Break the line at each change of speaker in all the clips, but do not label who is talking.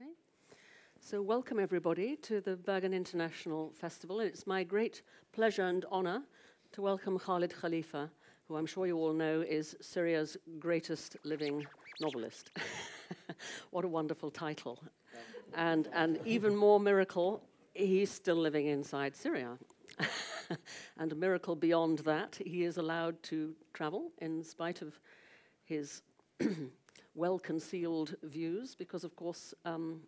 Okay. So, welcome everybody to the Bergen International Festival. It's my great pleasure and honor to welcome Khalid Khalifa, who I'm sure you all know is Syria's greatest living novelist. what a wonderful title. And, and even more miracle, he's still living inside Syria. and a miracle beyond that, he is allowed to travel in spite of his well concealed views, because, of course, um,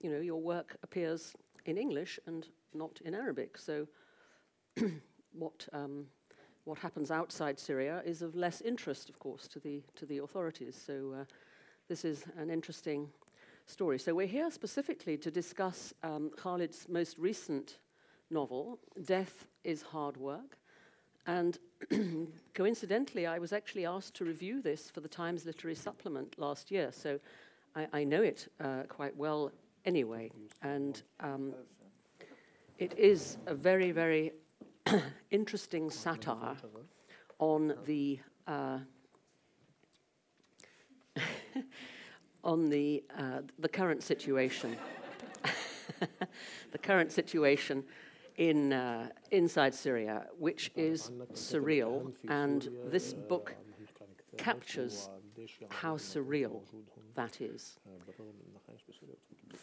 you know, your work appears in English and not in Arabic. So, what, um, what happens outside Syria is of less interest, of course, to the, to the authorities. So, uh, this is an interesting story. So, we're here specifically to discuss um, Khalid's most recent novel, Death is Hard Work. And coincidentally, I was actually asked to review this for the Times Literary Supplement last year, so I, I know it uh, quite well anyway. And um, it is a very, very interesting satire on the uh, on the uh, the current situation, the current situation in, uh, inside Syria, which is surreal. And this book captures how surreal that is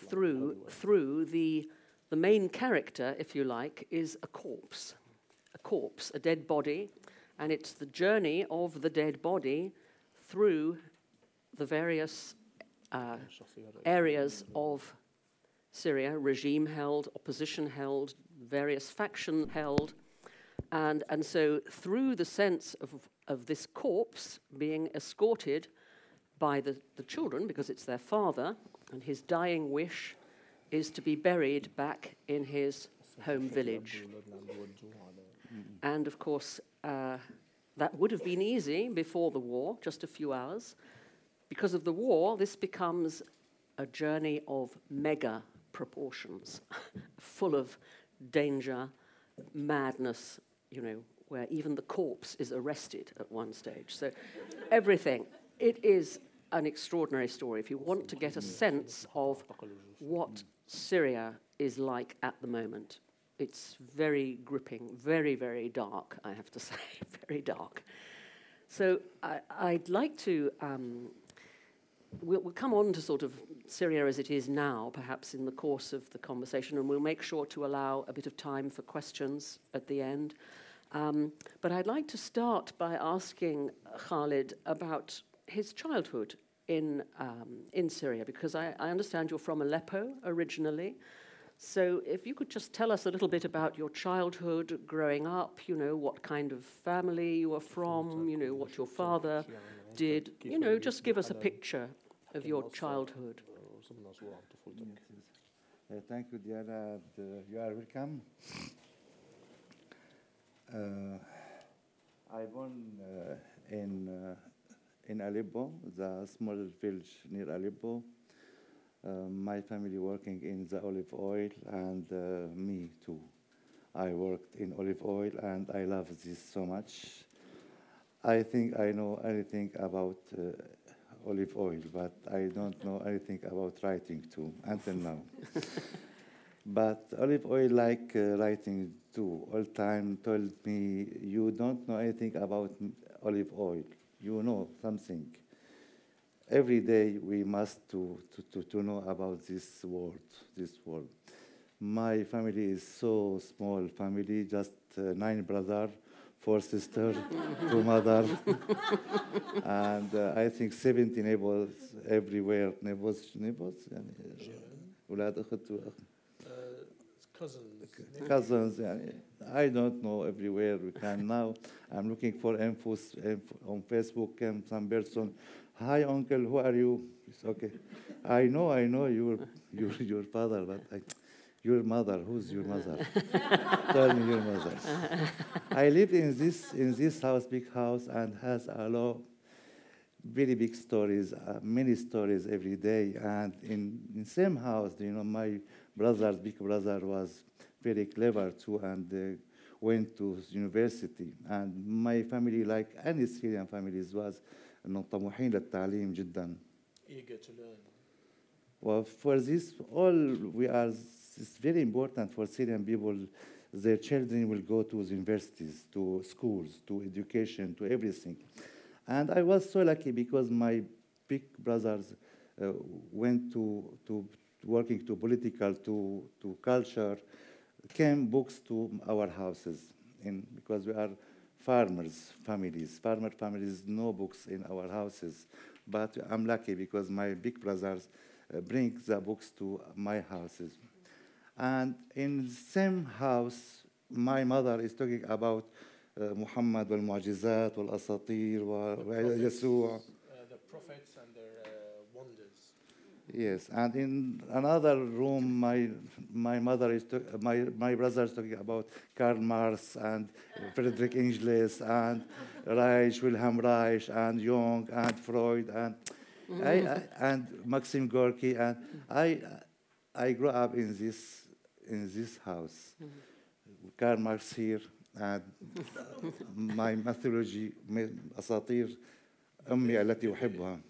through, through the, the main character, if you like, is a corpse. A corpse, a dead body, and it's the journey of the dead body through the various uh, areas of Syria, regime held, opposition held, various factions held. And, and so, through the sense of, of this corpse being escorted by the, the children, because it's their father, and his dying wish is to be buried back in his home village. And of course, uh, that would have been easy before the war, just a few hours. Because of the war, this becomes a journey of mega proportions, full of danger, madness, you know, where even the corpse is arrested at one stage. So everything. It is an extraordinary story. If you want to get a sense of what Syria is like at the moment, it's very gripping, very, very dark, I have to say, very dark. So I, would like to um, we'll, we'll, come on to sort of Syria as it is now, perhaps in the course of the conversation, and we'll make sure to allow a bit of time for questions at the end. Um, but I'd like to start by asking Khalid about his childhood in, um, in Syria, because I, I understand you're from Aleppo originally. So, if you could just tell us a little bit about your childhood growing up, you know, what kind of family you were from, you know, what your father did, you know, just give us a picture of your childhood.
Uh, thank you, Diana. Uh, you are welcome. Uh, I born uh, in uh, in Aleppo, the small village near Aleppo. Uh, my family working in the olive oil, and me too. I worked in olive oil, and I love this so much. I think I know anything about olive oil, but I don't know anything about writing too until now. but olive oil like uh, writing too. All time told me you don't know anything about olive oil. You know something. Every day we must to, to, to, to know about this world, this world. My family is so small family, just uh, nine brothers four sisters, two mothers, and uh, I think 70 neighbors everywhere. Neighbors, neighbors, يعني أولاد أخت
cousins.
Cousins, يعني I don't know everywhere we can now. I'm looking for info on Facebook and some person. Hi, uncle, who are you? It's okay. I know, I know your your your father, but I. Your mother, who's your mother? Tell me your mother. I lived in this in this house, big house, and has a lot, very big stories, uh, many stories every day. And in in same house, you know, my brother, big brother, was very clever too, and uh, went to university. And my family, like any Syrian families, was طموحين للتعليم جدا.
Eager to learn.
Well, for this, all we are, it's very important for Syrian people. Their children will go to universities, to schools, to education, to everything. And I was so lucky because my big brothers uh, went to, to working to political, to, to culture, came books to our houses in, because we are farmers families. Farmer families, no books in our houses. But I'm lucky because my big brothers uh, bring the books to my houses. And in the same house, my mother is talking about uh, Muhammad wal-Mu'jizat wal-Asatir wa-Yasua.
the prophets and their uh, wonders.
Yes, and in another room, my my mother is to, my my brother is talking about Karl Marx and Friedrich Engels and Reich, Wilhelm Reich, and Jung and Freud and I, I, and Maxim Gorky and I I grew up in this in this house. Karl Marx here and my mythology أساطير أمي التي أحبها.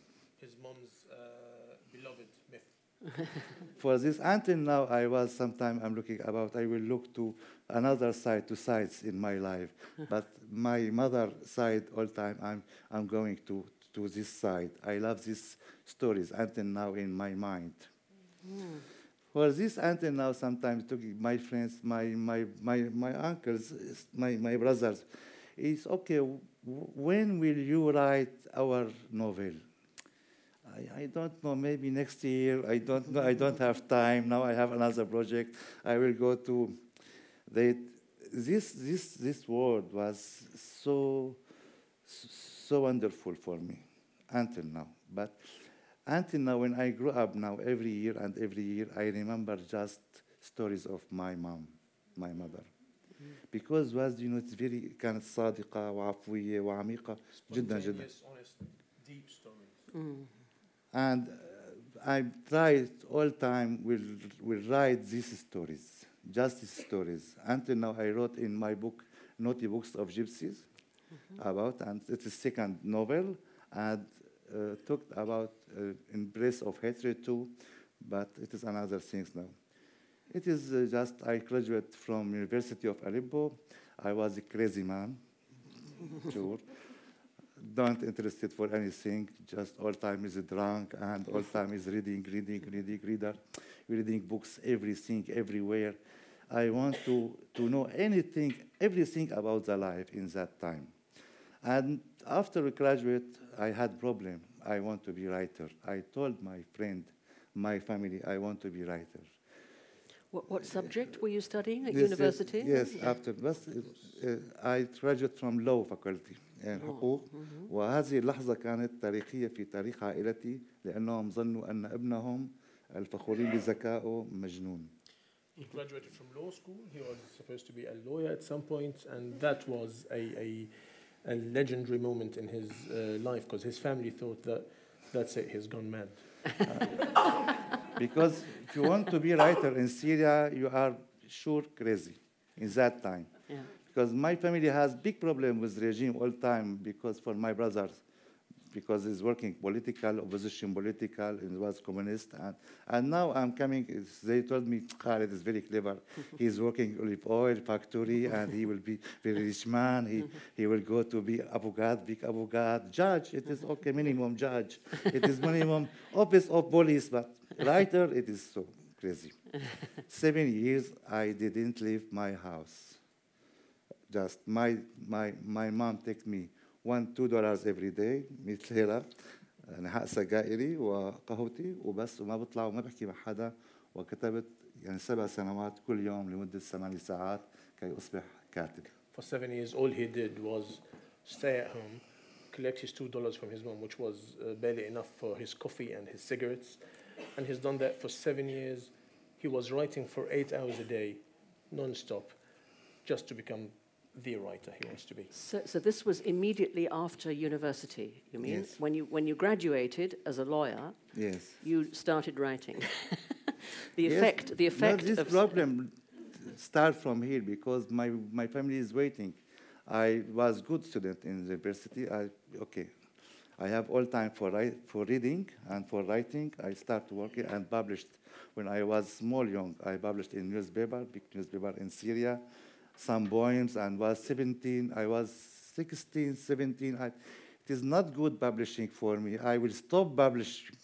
His mom's uh, beloved myth.
For this, until now, I was sometime I'm looking about, I will look to another side, to sides in my life. but my mother side, all time, I'm, I'm going to, to this side. I love these stories until now in my mind. For this, until now, sometimes talking my friends, my, my, my, my uncles, my, my brothers, is okay, when will you write our novel? I, I don't know, maybe next year. I don't know. I don't have time. Now I have another project. I will go to they, this, this, this word was so, so wonderful for me until now. But until now, when I grew up now, every year and every year, I remember just stories of my mom, my mother. Mm. Because was you know it's very كانت صادقة وعفوية وعميقة جدا جدا.
Honest, deep stories. Mm.
And uh, I tried all time will will write these stories, justice stories. Until now, I wrote in my book, Notebooks of Gypsies, mm -hmm. about and it's a second novel and talked about uh, embrace of hatred too, but it is another things now. It is uh, just I graduated from University of Aleppo. I was a crazy man, sure don't interested for anything, just all time is drunk and all time is reading, reading, reading, reader, reading books, everything, everywhere. I want to, to know anything, everything about the life in that time. And after graduate, I had problem. I want to be writer. I told my friend, my family, I want to be writer.
What, what subject were you studying at
Yes, yes,
university?
Yes, after بس uh, I graduated from law faculty يعني حقوق وهذه اللحظة كانت تاريخية في تاريخ عائلتي لأنهم ظنوا أن ابنهم الفخورين بذكائه مجنون.
He graduated from law school. He was supposed to be a lawyer at some point, and that was a, a, a legendary moment in his uh, life because his family thought that that's it, he's gone mad.
Because if you want to be a writer in Syria, you are sure crazy in that time.
Yeah.
Because my family has big problem with regime all time because for my brothers, because he's working political, opposition political, and was communist. And, and now I'm coming, they told me Khaled is very clever. He's working olive oil factory and he will be very rich man. He, he will go to be avocado, big avocado, judge. It is okay, minimum judge. It is minimum office of police, but writer, it is so crazy. Seven years I didn't leave my house. Just my, my, my mom take me one, two dollars every day 100 ليرة نحاء سجائري وقهوتي وبس وما بطلع وما بحكي مع حدا وكتبت يعني سبع سنوات كل يوم لمدة ثماني ساعات كي أصبح كاتب.
For seven years, all he did was stay at home, collect his two dollars from his mom, which was uh, barely enough for his coffee and his cigarettes, and he's done that for seven years. He was writing for eight hours a day, non-stop, just to become the writer he wants to be.
So, so this was immediately after university, you mean?
Yes.
When you, when you graduated as a lawyer,
Yes.
you started writing. the
Yes.
effect, the
No,
effect
this
of
problem start from here because my, my family is waiting. I was good student in university. I, okay, I have all time for, write, for reading and for writing. I start working and published when I was small young. I published in newspaper, big newspaper in Syria, some poems and was 17, I was 16, 17. I, it is not good publishing for me. I will stop publishing.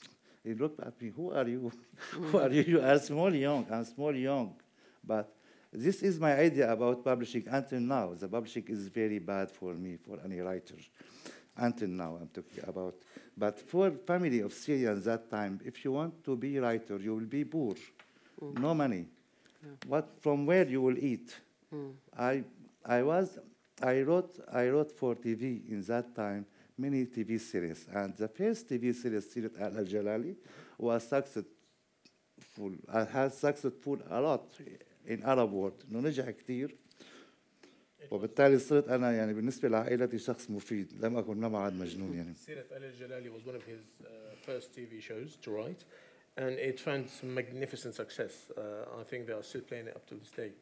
He looked at me, who are you? who are you? You are small young, I'm small young. But this is my idea about publishing until now. The publishing is very bad for me, for any writer. Until now, I'm talking about. But for family of Syrians that time, if you want to be writer, you will be poor, no mm-hmm. money. What from where you will eat? I I was I wrote I wrote for TV in that time many TV series, and the first TV series, Sirat Al Jalali, was successful. I had successful a lot in Arab world انه نجح كثير وبالتالي صرت انا يعني بالنسبه لعائلتي شخص مفيد لم اكن نمعد مجنون يعني
Sirat Al Jalali was one of his uh, first TV shows to write, and it found some magnificent success. Uh, I think they are still playing it up to this day.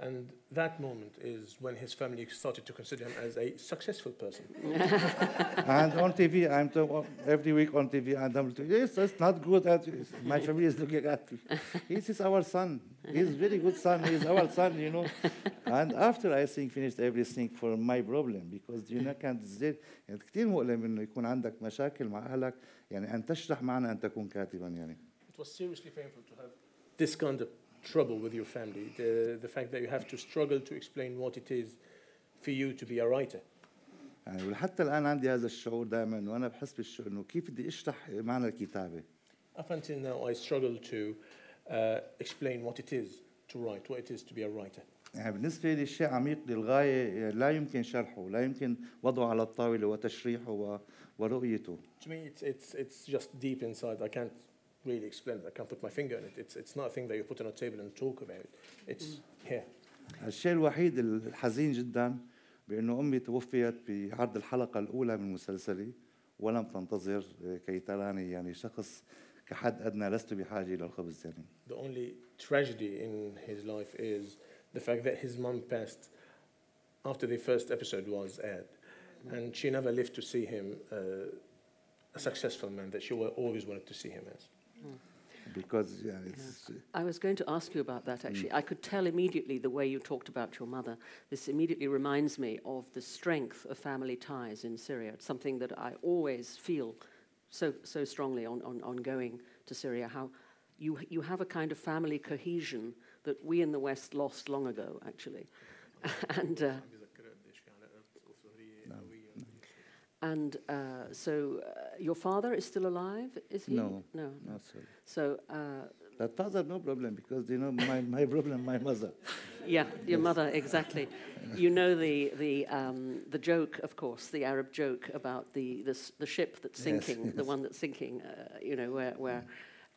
And that moment is when his family started to consider him as a successful person.
and on TV, I'm to, every week on TV, and I'm like, yes, that's not good. At, my family is looking at me. This is our son. He's very good son. He's our son, you know. And after I think finished everything for my problem, because you know كانت زي يعني كثير مؤلم انه يكون عندك مشاكل مع اهلك يعني ان تشرح معنى ان تكون كاتبا يعني.
It was seriously painful to have this kind of trouble with your family. The, the fact that you have to struggle to explain what it is for you to be a writer.
يعني ولحتى الان عندي هذا الشعور دائما وانا بحس بالشعور انه كيف بدي اشرح معنى الكتابه.
Up until now, I struggle to uh, explain what it is to write, what it is to be a writer.
يعني بالنسبة لي شيء عميق للغاية لا يمكن شرحه لا يمكن وضعه على الطاولة وتشريحه و- ورؤيته
To me, it's, it's, it's just deep inside. I can't really explain it. I can't put my finger on it. It's, it's not a thing that you put on a table and talk about. It's here.
الشيء الوحيد الحزين جدا بأنه أمي توفيت بعرض الحلقة الأولى من مسلسلي ولم تنتظر كي تراني يعني شخص كحد أدنى لست بحاجة إلى الخبز يعني
The only tragedy in his life is the fact that his mum passed after the first episode was aired. And she never lived to see him uh, a successful man that she wa- always wanted to see him as.
because yeah, it's. Yeah.
Uh, I was going to ask you about that actually. Mm. I could tell immediately the way you talked about your mother. This immediately reminds me of the strength of family ties in Syria. It's something that I always feel so so strongly on, on, on going to Syria. How you you have a kind of family cohesion that we in the West lost long ago, actually, and. Uh, and uh, so uh, your father is still alive, is he?
No.
No.
no, sorry.
So uh,
That father, no problem, because you know my, my problem, my mother.
Yeah, your mother, exactly. You know the, the, um, the joke, of course, the Arab joke about the, the, the ship that's
Yes,
sinking, the one that's sinking, uh, you know, where, where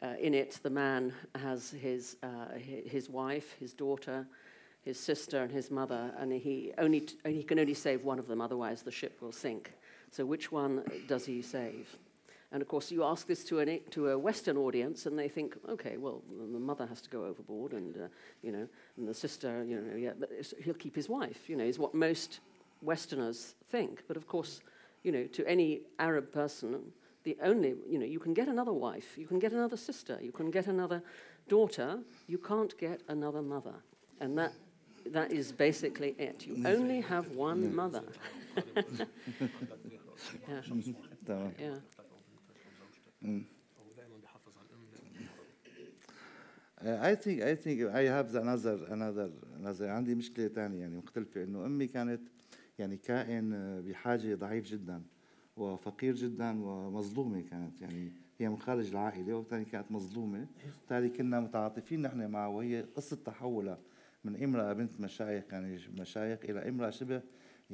uh, in it the man has his, uh, his wife, his daughter, his sister, and his mother, and he, only t- and he can only save one of them, otherwise the ship will sink. So which one does he save? And of course, you ask this to, an, to a Western audience, and they think, okay, well, the mother has to go overboard, and uh, you know, and the sister, you know, yeah, but he'll keep his wife. You know, is what most Westerners think. But of course, you know, to any Arab person, the only, you know, you can get another wife, you can get another sister, you can get another daughter, you can't get another mother, and that. That is basically it. You only have one mother.
تمام.
yeah.
Uh, I think I think I have another another another عندي مشكلة ثانية يعني مختلفة إنه أمي كانت يعني كائن آه، بحاجة ضعيف جدا وفقير جدا ومظلومة كانت يعني هي من خارج العائلة وبالتالي كانت مظلومة بالتالي كنا متعاطفين نحن معها وهي قصة تحولها من امرأة بنت مشايخ يعني مشايخ إلى امرأة شبه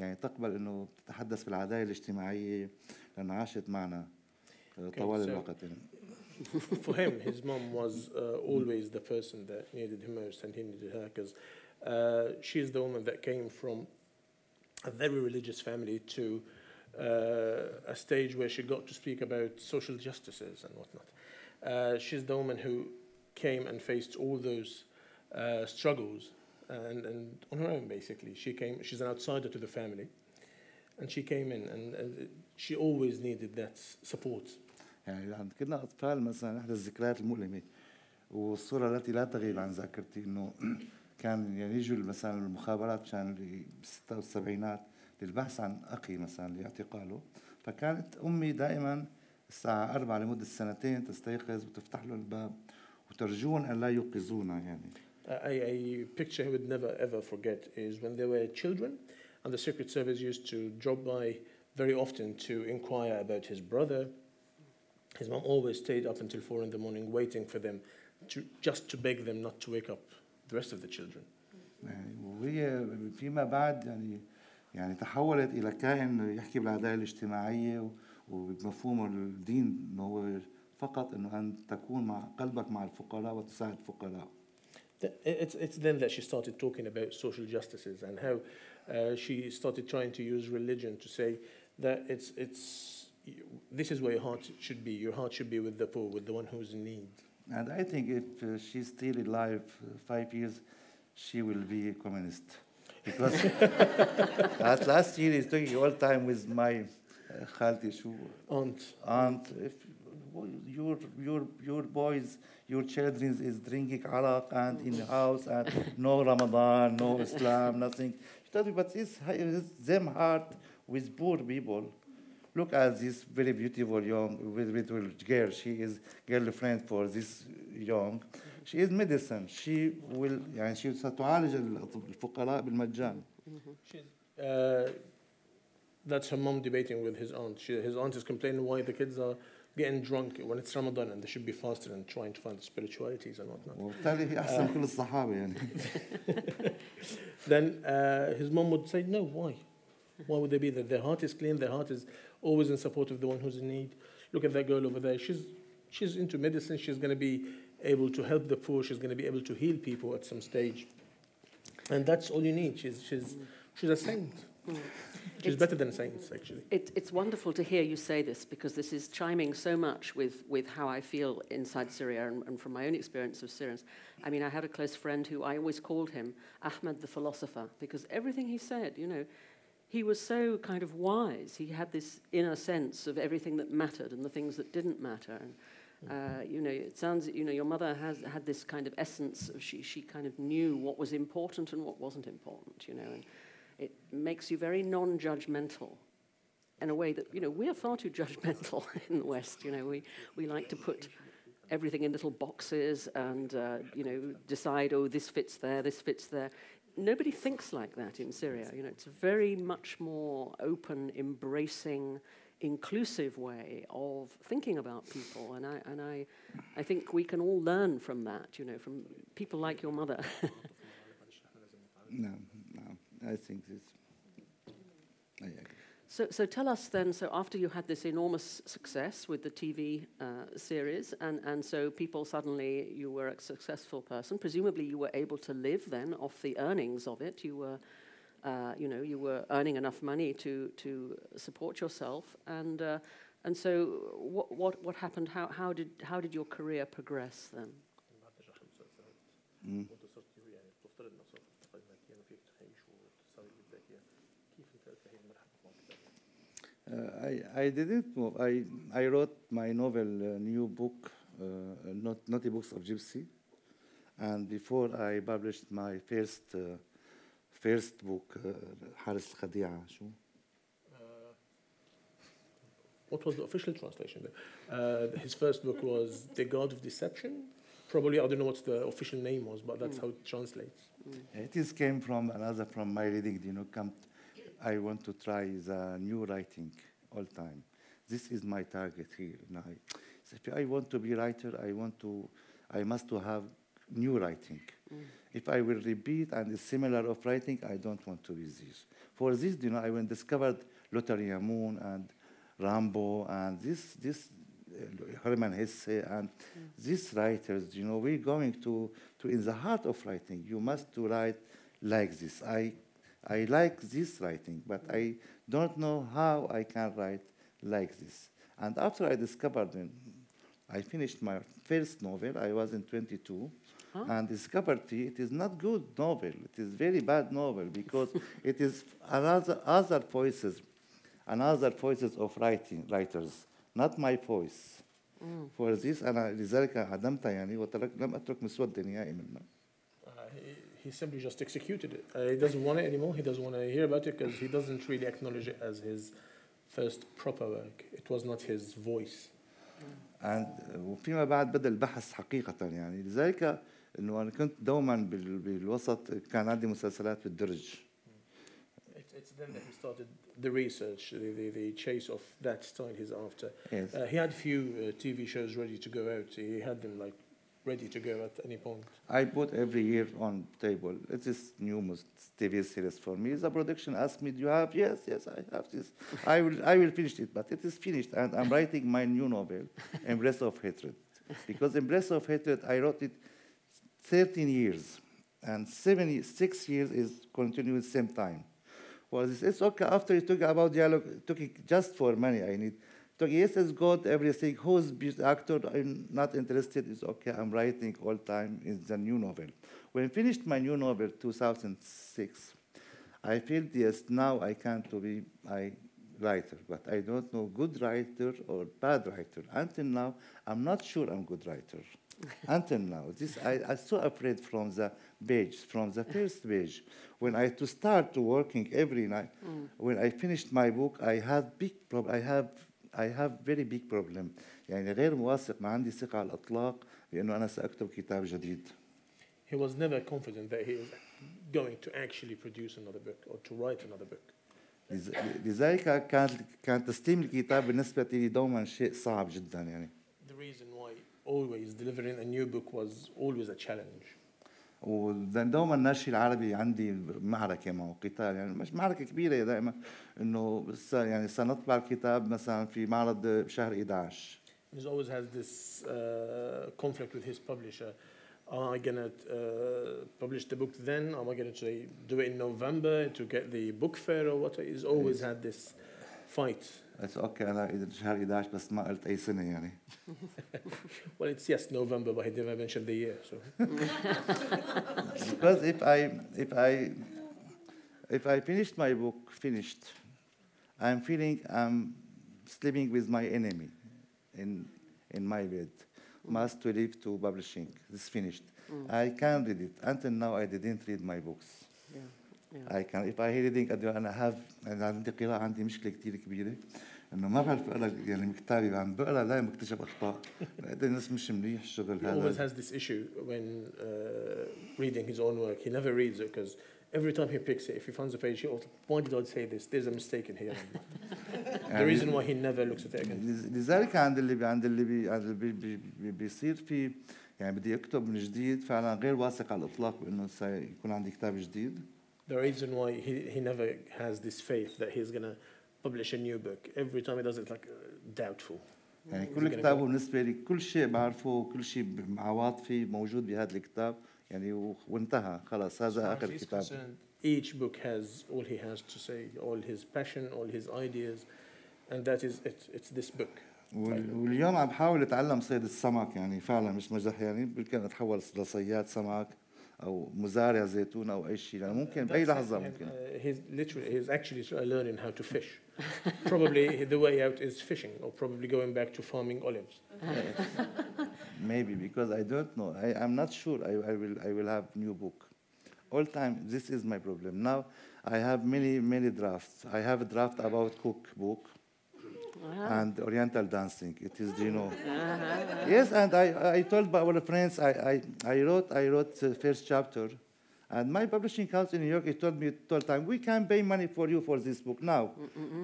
يعني تقبل إنه تتحدث بالعدالة الاجتماعية لأن عاشت معنا آه، طوال الوقت يعني.
For him, his mom was uh, always the person that needed him most, and he needed her because uh, she's the woman that came from a very religious family to uh, a stage where she got to speak about social justices and whatnot. Uh, she's the woman who came and faced all those uh, struggles and, and on her own, basically. She came, she's an outsider to the family, and she came in and uh, she always needed that support.
يعني عند كنا أطفال مثلا إحدى الذكريات المؤلمة والصورة التي لا تغيب عن ذاكرتي إنه كان يعني يجوا مثلا المخابرات مشان بالستة والسبعينات للبحث عن أخي مثلا لاعتقاله فكانت أمي دائما الساعة أربعة لمدة سنتين تستيقظ وتفتح له الباب وترجون أن لا يوقظونا يعني
A, a picture he would never ever forget is when they were children, and the Secret Service used to drop by very often to inquire about his brother. His mom always stayed up until four in the morning waiting for them, to, just to beg them not to wake up the rest of the children.
يعني وهي فيما بعد يعني يعني تحولت الى كائن يحكي بالعداله الاجتماعيه و- وبمفهوم الدين انه هو فقط انه ان تكون مع قلبك مع الفقراء وتساعد الفقراء
Th- it's, it's then that she started talking about social justices and how uh, she started trying to use religion to say that it's, it's, this is where your heart should be. Your heart should be with the poor, with the one who's in need.
And I think if uh, she's still alive uh, five years, she will be a communist. Because at last year he's talking all time with my uh, health issue.
Aunt.
Aunt. If your your your boys, your children is drinking arak and in the house and no Ramadan, no Islam, nothing. She told me, but this it's them heart with poor people. Look at this very beautiful young, very beautiful girl. She is girlfriend for this young. She is medicine. She will يعني she ستعالج الفقراء بالمجان.
she's, uh, that's her mom debating with his aunt. She, his aunt is complaining why the kids are getting drunk when it's Ramadan and they should be fasting and trying to find the spiritualities and whatnot.
وبالتالي هي أحسن كل الصحابة يعني.
Then uh, his mom would say, No, why? Why would they be there? Their heart is clean, their heart is always in support of the one who's in need. Look at that girl over there. She's, she's into medicine, she's going to be able to help the poor, she's going to be able to heal people at some stage. And that's all you need. She's, she's, she's a saint. She's
It's-
better than saints, actually.
It, it's wonderful to hear you say this because this is chiming so much with, with how I feel inside Syria and, and from my own experience of Syrians. I mean, I had a close friend who I always called him Ahmed the philosopher because everything he said, you know, he was so kind of wise. He had this inner sense of everything that mattered and the things that didn't matter. And, uh, you know, it sounds, you know, your mother has had this kind of essence of she, she kind of knew what was important and what wasn't important, you know, and it makes you very non judgmental in a way that, you know, we're far too judgmental in the West. You know, we, we like to put everything in little boxes and, uh, you know, decide, oh, this fits there, this fits there. Nobody thinks like that in Syria. You know, it's a very much more open, embracing, inclusive way of thinking about people. And I, and I, I think we can all learn from that, you know, from people like your mother.
No. I think this. I agree.
So, so tell us then. So after you had this enormous success with the TV uh, series, and, and so people suddenly you were a successful person. Presumably, you were able to live then off the earnings of it. You were, uh, you know, you were earning enough money to to support yourself, and uh, and so what what what happened? How how did how did your career progress then?
Mm. Uh, I, I didn't move. I, I wrote my novel, uh, new book, uh, not, Notebooks of Gypsy. And before I published my first first book, Haris الخديعة
What was the official translation? Uh, his first book was The God of Deception. Probably, I don't know what the official name was, but that's mm. how it translates. Mm.
It is came from another from my reading, you know, come I want to try the new writing all time. This is my target here. Now, if I want to be writer, I want to, I must to have new writing. If I will repeat and is similar of writing, I don't want to be this. For this, you know, I went discovered Lottery Moon and Rimbaud and this this uh, Hermann Hesse and these writers, you know, we're going to, to in the heart of writing. You must to write like this. I I like this writing, but I don't know how I can write like this. And after I discovered, it, I finished my first novel. I was in 22,
Huh?
and discovered it is not good novel. It is very bad novel because it is another other voices another voices of writing writers not my voice for this أنا لذلك عدمتها يعني وترك لم أترك مسودا نهائي منها
Uh, he, he simply just executed it. Uh, he doesn't want it anymore. He doesn't want to hear about it because he doesn't really acknowledge it as his first proper work. It was not his voice.
and وفيما بعد بدا البحث حقيقة يعني لذلك انه انا كنت دوما بال- بالوسط كان عندي مسلسلات بالدرج
It's, it's then that he started the research, the, the, the chase of that style he's after.
Yes.
Uh, he had a few uh, TV shows ready to go out. He had them like ready to go at any point.
I put every year on table. It is new TV series for me. The production asked me, "Do you have?" Yes, yes, I have this. I will, I will finish it, but it is finished, and I'm writing my new novel, Embrace of Hatred, because Embrace of Hatred, I wrote it 13 years, and seven, six years is continuing same time. Well, it's okay. After you talk about dialogue, talking just for money, I need. Talk, yes, it's good, everything. Who's the actor? I'm not interested. It's okay. I'm writing all time. It's a new novel. When I finished my new novel, 2006, I feel yes, now I can to be a writer, but I don't know good writer or bad writer. Until now, I'm not sure I'm good writer. Until now, this I, I'm so afraid from the page, from the first page. When I to start to working every night, mm. when I finished my book, I had big problem. I have I have very big problem. يعني غير واثق ما عندي ثقة على الإطلاق بأنه أنا سأكتب كتاب جديد.
He was never confident that he was going to actually produce another book or to write another book.
لذ- لذلك كانت كان تسليم الكتاب بالنسبة لي دوما شيء صعب جدا يعني.
The reason why always delivering a new book was always a challenge.
ودوما الناشر العربي عندي معركة معه قتال يعني مش معركة كبيرة دائما انه س- يعني سنطبع الكتاب مثلا في معرض شهر 11
He always has this uh, conflict with his publisher. Am I to uh, publish the book then? Am I say, do it in November to get the book fair or what? He's always had this fight.
قلت اوكي انا إذا شهر 11 بس ما قلت اي سنة يعني
Well, it's yes, November, but he never mentioned the year. So
because if I if I if I finished my book finished, I'm feeling I'm sleeping with my enemy in in my bed. Must to leave to publishing. This finished. I can read it. Until now, I didn't read my books.
Yeah, yeah.
I can if I reading أنا have أنا عندي قراءة عندي مشكلة كتير كبيرة إنه ما بعرف أقرا يعني كتابي عم بقرا لا بكتشف أخطاء بعدين الناس مش منيح الشغل
he always
هذا
has this issue when uh, reading his own work. He never reads it because every time he picks it, if he finds a page, he'll, why did I say this? There's a mistake in here. the
يعني
reason why he never looks at it again.
لذلك عند اللي بي عند اللي بي عند اللي بي بي بي بيصير في يعني بدي اكتب من جديد فعلا غير واثق على الاطلاق بانه سيكون عندي كتاب جديد
The reason why he, he never has this faith that he's to publish a new book. Every time he does it it's like uh, doubtful.
يعني كل
كتاب
بالنسبة لي كل شيء بعرفه كل شيء مع عواطفي موجود بهذا الكتاب. يعني وانتهى. خلاص هذا
آخر
كتاب.
each book has all he has to say all his passion all his ideas and that is it. It's this book.
واليوم عم بحاول أتعلم صيد السمك. يعني فعلا مش مزح يعني ممكن أتحول لصياد سمك أو مزارع زيتون أو أي شيء. يعني ممكن بأي
لحظة
ممكن.
uh, he's literally he's actually learning how to fish. probably the way out is fishing, or probably going back to farming olives.
Maybe because I don't know. I, I'm not sure. I, I will. I will have new book. All time. This is my problem. Now I have many many drafts. I have a draft about cookbook
Uh-huh.
and Oriental dancing. It is do you know. Yes, and I, I told our friends. I, I, I wrote I wrote the first chapter, and my publishing house in New York. He told me told time we can pay money for you for this book now.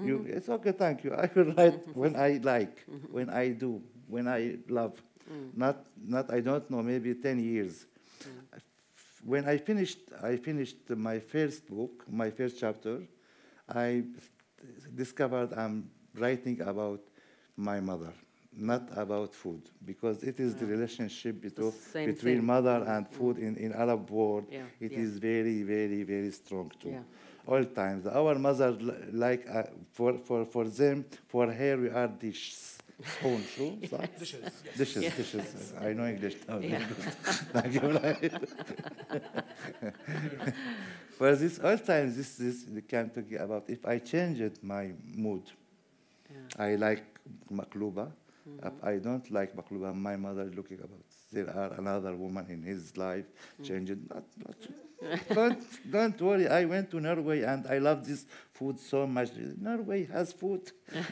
You, it's okay, thank you. I will write when I like, mm-hmm. when I do, when I love. Mm. Not, not. I don't know. Maybe ten years. Mm. When I finished, I finished my first book, my first chapter. I discovered I'm writing about my mother, not about food because it is yeah. the relationship between,
the
between
thing.
mother and food in, in Arab world.
Yeah.
It is very, very, very strong too. All times. Our mother, like uh, for, for, for them, for her, we are dishes. Spoon, true? yes.
Dishes. Yes.
Dishes,
yes.
dishes. I know English now. Thank you. for this, all times, this, this, we can talk about. If I changed my mood, I like makluba, if I don't like makluba, my mother looking about there are another woman in his life, change it. Not, not, don't, don't worry. I went to Norway and I love this food so much. Norway has food.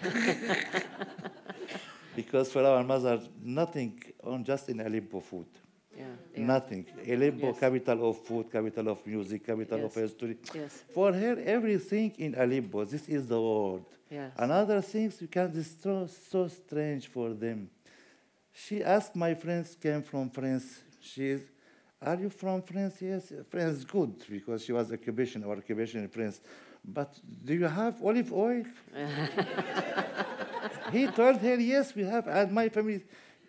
because for our mother, nothing on just in Aleppo food.
Yeah. yeah.
Nothing. Aleppo,
Yes.
capital of food, capital of music, capital of history.
Yes.
For her, everything in Aleppo, this is the world.
Yes.
Another things you can it's so, so strange for them. She asked my friends came from France. She is, are you from France? Yes, France good because she was occupation or occupation in France. But do you have olive oil? he told her yes, we have, and my family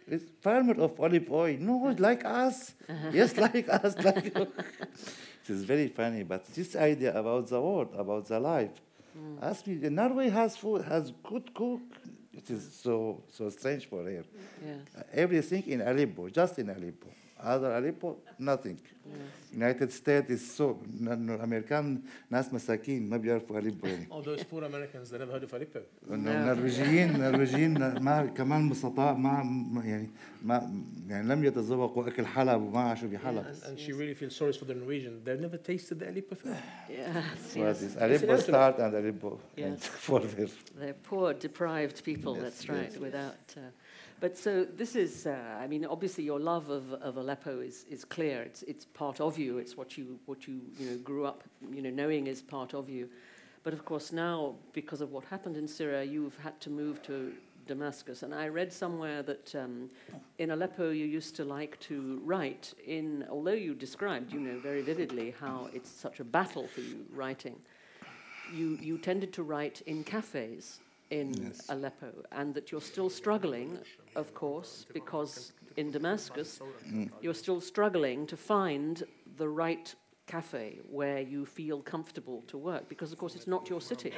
is farmer of olive oil. No, like us. yes, like us. Like it is very funny, but this idea about the world, about the life. Ask me, Norway has food, has good cook. It is so so strange for her.
Yes.
Uh, everything in Aleppo, just in Aleppo. Other Aleppo, nothing. United States is so إنه الامريكان ناس مساكين ما بيعرفوا أليبو يعني
All those poor Americans that never heard of Aleppo.
نعم.
النرويجيين النرويجيين ما كمان بسطاء ما يعني ما يعني لم يتذوقوا اكل حلب وما عاشوا بحلب
And, and she really feels sorry for the Norwegian. They've never tasted the Aleppo food.
Yes. Yes.
Aleppo
Yes.
start and Aleppo
Yes.
further.
They're poor, deprived people.
Yes,
that's right.
yes.
Without, uh, but so this is. Uh, I mean, obviously, your love of, of Aleppo is, is clear. It's it's part of you. It's what you what you you know grew up you know knowing is part of you. But of course, now because of what happened in Syria, you've had to move to Damascus. And I read somewhere that um, in Aleppo you used to like to write in. Although you described, you know, very vividly how it's such a battle for you writing you, you tended to write in cafes in
Yes.
Aleppo, and that you're still struggling, of course, because in Damascus, you're still struggling to find the right cafe where you feel comfortable to work, because, of course, it's not your city,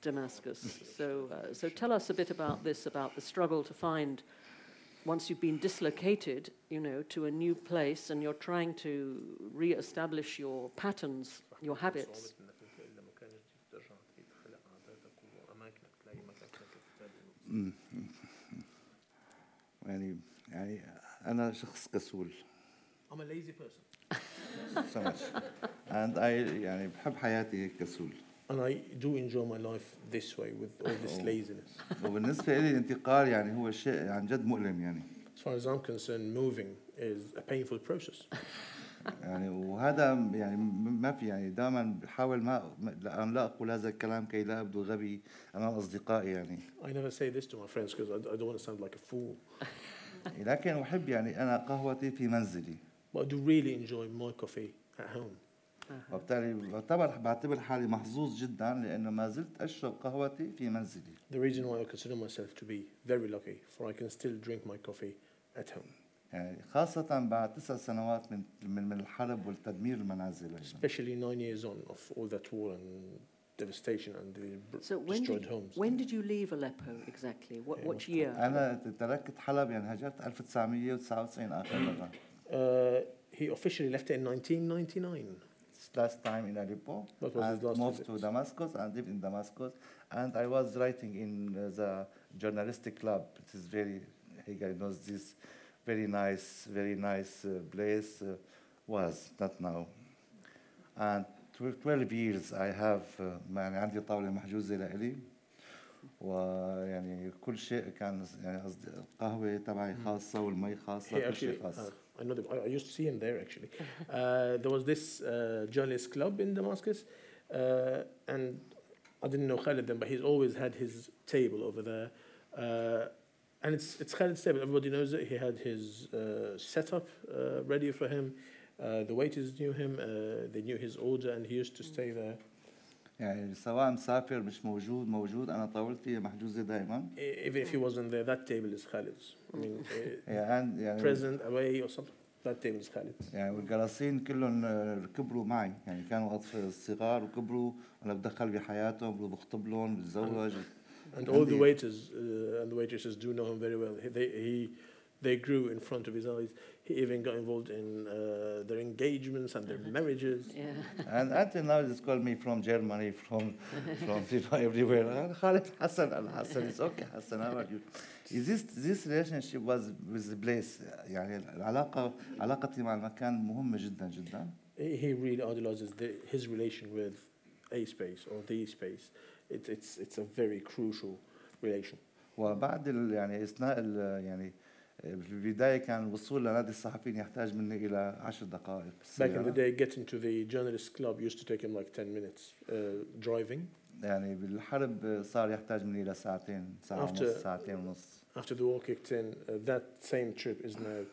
Damascus. So, uh, so tell us a bit about this, about the struggle to find, once you've been dislocated, you know, to a new place, and you're trying to re-establish your patterns, your habits.
يعني يعني أنا شخص كسول
I'm a lazy person.
so much and I يعني بحب حياتي هيك كسول
And I do enjoy my life this way with all this
Oh.
laziness.
وبالنسبه لي الانتقال يعني هو شيء عن جد مؤلم يعني
As far as I'm concerned, moving is a painful process.
يعني وهذا يعني ما في يعني دائما بحاول ما ما- لا أقول هذا الكلام كي لا ابدو غبي امام اصدقائي يعني
I never say this to my friends because I don't want to sound like a fool.
لكن احب يعني أنا قهوتي في منزلي
But I do really enjoy my coffee at home.
وبالتالي بعتبر بعتبر حالي محظوظ جدا لأنه ما زلت اشرب قهوتي في منزلي
The reason why I consider myself to be very lucky, for I can still drink my coffee at home.
يعني خاصة بعد تسع سنوات من من من الحرب والتدمير المنازل أيضاً.
Especially nine years on of all that war and devastation and the br-
So when
destroyed
did,
homes.
when did you leave Aleppo exactly? What,
Yeah,
which year?
أنا تركت حلب يعني هاجرت 1999 آخر مرة.
Uh, he officially left it in 1999.
It's last time in Aleppo.
That was his
and
last
moved
visit.
to Damascus and lived in Damascus. And I was writing in uh, the journalistic club. It is very, Hagar knows this, very nice, very nice uh, place uh, was, not now. And tw- 12 years I have, uh, يعني عندي طاولة محجوزة لإلي ويعني كل شيء كان يعني قصدي القهوة تبعي خاصة والمي خاصة
He
كل شيء
actually,
خاص.
uh, I know them. I, I used to see him there actually. Uh, there was this uh, journalist club in Damascus, uh, and I didn't know Khalid then, but he's always had his table over there. Uh, and it's it's Khalid's table. Everybody knows it. He had his uh, setup uh, ready for him. Uh, the waiters knew him. Uh, they knew his order, and he used to stay there.
يعني سواء مسافر مش موجود موجود أنا طاولتي محجوزة دائما.
E- Even if he wasn't there, that table is Khalid's. I mean, uh,
يعني يعني
present, away, or something. That table is Khalid's.
يعني والجراصين كلهم آه، كبروا معي يعني كانوا اطفال صغار وكبروا أنا بدخل بحياتهم بخطب لهم بتزوج
And all the
Indeed.
waiters uh, and the waitresses do know him very well. He, they, he, they grew in front of his eyes. He even got involved in uh, their engagements and their marriages.
Yeah.
And until now, they call me from Germany, from from people everywhere. "Ah, Khalid Hassan Al Hassan. It's okay, Hassan. How are you? Is this this relationship was with the place يعني العلاقة علاقتي مع المكان مهمة جدا جدا.
He, he really idolizes the, his relation with a space or the space. It, it's, it's a very crucial relation.
وبعد ال- يعني اثناء ال- يعني في البداية كان الوصول لنادي الصحفيين يحتاج مني إلى عشر دقائق
Back in the
بالسيارة.
day, getting to the journalists club used to take him like 10 minutes uh, driving.
يعني بالحرب صار يحتاج مني إلى ساعتين ساعة
After-
ونص ساعتين ونص
After the war kicked in, uh, that same trip is now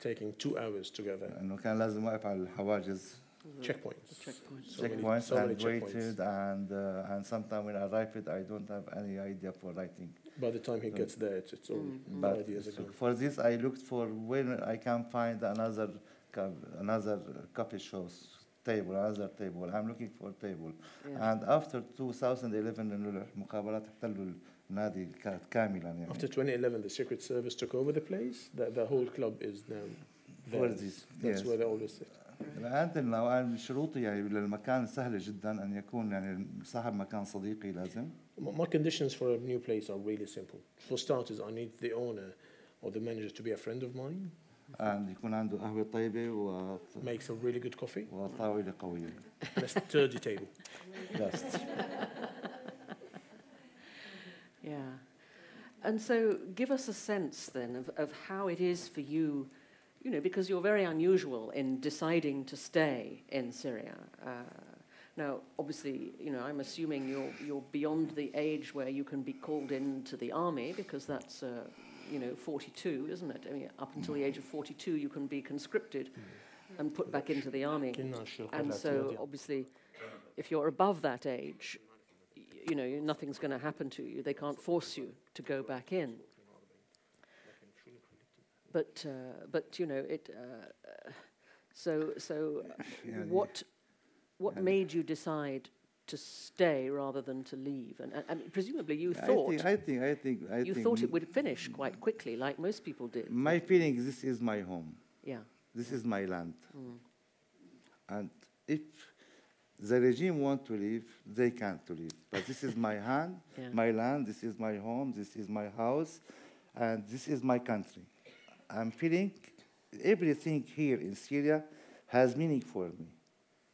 taking two hours together.
لأنه كان لازم أوقف على الحواجز
Checkpoints.
Checkpoints.
So many-
checkpoints
so many
and
checkpoints.
waited and uh, and sometimes when I arrived I don't have any idea for writing.
By the time he
Mm.
gets there, it's, it's all
Mm, mm.
But
ideas
so
are gone.
for this I looked for when I can find another co- another coffee shows table another table. I'm looking for a table.
Yeah.
And after 2011 إنه المقابلات احتلوا النادي كانت كاملا يعني.
After 2011, the Secret Service took over the place. The, the whole club is now
For
theirs.
this,
That's
yes.
where they always sit.
أنا شروطي يعني للمكان سهلة جدا أن يكون يعني صاحب مكان صديقي لازم.
My conditions for a new place are really simple. For starters, I need the owner or the manager to be a friend of mine,
and يكون عنده قهوة طيبة و-
makes a really good coffee,
وطاولة قوية.
and a sturdy table.
Dust.
Yeah. And so give us a sense then of, of how it is for you, you know, because you're very unusual in deciding to stay in Syria. Uh, now, obviously, you know, I'm assuming you're, you're beyond the age where you can be called into the army because that's, uh, you know, 42, isn't it? I mean, up until the age of 42, you can be conscripted and put back into the army. And so, obviously, if you're above that age, you know, nothing's going to happen to you. They can't force you to go back in but uh, but you know it. Uh, so so,
yeah,
what what made you decide to stay rather than to leave? And I mean, presumably you
I
thought.
Think, I think I think I
you
think
thought it would finish quite quickly, like most people did.
My feeling: this is my home.
Yeah.
This is my land.
Mm.
And if the regime want to leave, they can't to leave. But this is my hand,
yeah.
my land. This is my home. This is my house, and this is my country. I'm feeling everything here in Syria has meaning for me.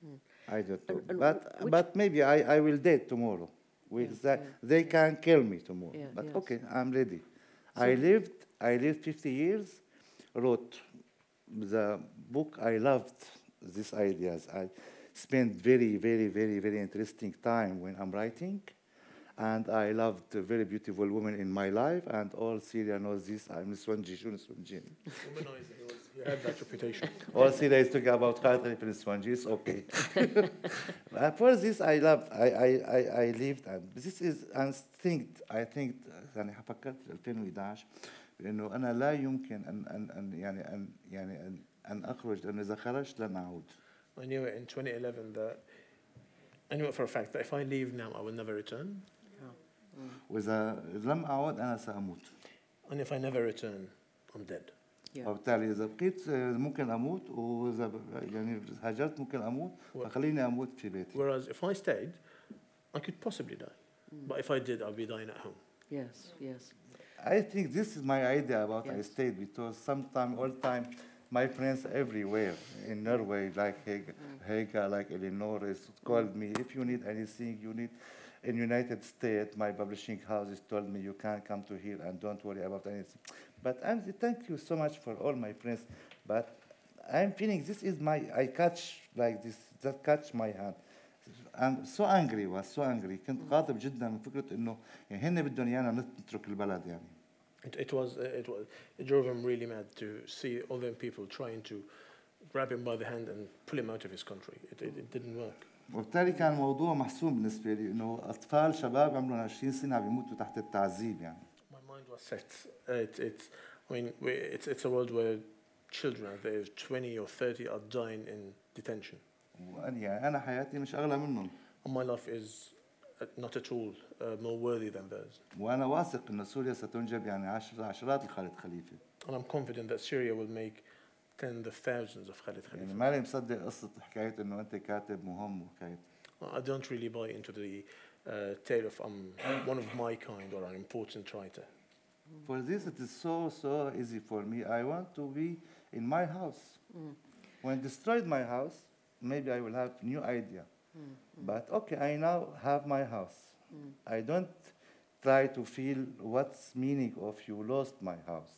Hmm. I don't know.
And- and
but,
which-
but maybe I, I will die tomorrow. With
Yeah,
that,
yeah.
They can kill me tomorrow.
Yeah,
but
yes.
okay, I'm ready.
So-
I lived, I lived 50 years, wrote the book. I loved these ideas. I spent very, very, very, very interesting time when I'm writing And I loved a very beautiful woman in my life, and all Syria knows this. I'm Niswanji, Shun Niswanji.
Womanizer, he, was, he had that reputation.
All Syria is talking about Khalid Khalifa Niswanji, it's okay. Uh, For this, I loved, I, I, I, I lived, and this is instinct, I think, يعني فكرت في 2011 بأنه أنا لا يمكن أن أن أن يعني أن يعني أن أن أخرج لأنه إذا خرجت لن أعود.
I knew it in 2011 that I knew it for a fact that if I leave now, I will never return.
وإذا لم أعود أنا سأموت.
And if I never return, I'm dead.
Yeah.
وبالتالي إذا بقيت آه، ممكن أموت وإذا ب- يعني هاجرت ممكن أموت
و-
فخليني أموت في بيتي.
Whereas if I stayed, I could possibly die. But if I did, I'd be dying at home.
Yes, yes.
I think this is my idea about I
Yes.
stayed because sometime, all time, my friends everywhere in Norway, like Haga, Haga like Eleanor, is called me. If you need anything, you need. In United States, my publishing houses told me you can come to here and don't worry about anything. But I'm, thank you so much for all my friends. But I'm feeling this is my, I catch like this, that catch my hand. I'm so angry was so angry كنت غاضب جدا من فكرة انه يعني هن بدهم ايانا نترك البلد يعني.
It, it was uh, it was it drove him really mad to see all them people trying to grab him by the hand and pull him out of his country. It, it, it didn't work.
وبالتالي كان الموضوع محسوم بالنسبة لي إنه أطفال شباب عمرهم 20 سنة عم يموتوا تحت التعذيب يعني.
My mind was set. It, I mean, it's, a world where children, they 20 or 30 are dying in detention.
يعني أنا حياتي مش أغلى منهم.
And my life is uh, not at all uh, more worthy than theirs.
وأنا واثق إن سوريا ستنجب يعني عشر عشرات الخالد خليفة.
And I'm confident that Syria will make tens of thousands of Khalid
يعني
Khalifa.
ماني مصدق قصه حكايه انه انت كاتب مهم وحكايه
I don't really buy into the uh, tale of I'm one of my kind or an important writer.
For this, it is so, so easy for me. I want to be in my house. When destroyed my house, maybe I will have new idea. But okay, I now have my house. I don't try to feel what's meaning of you lost my house.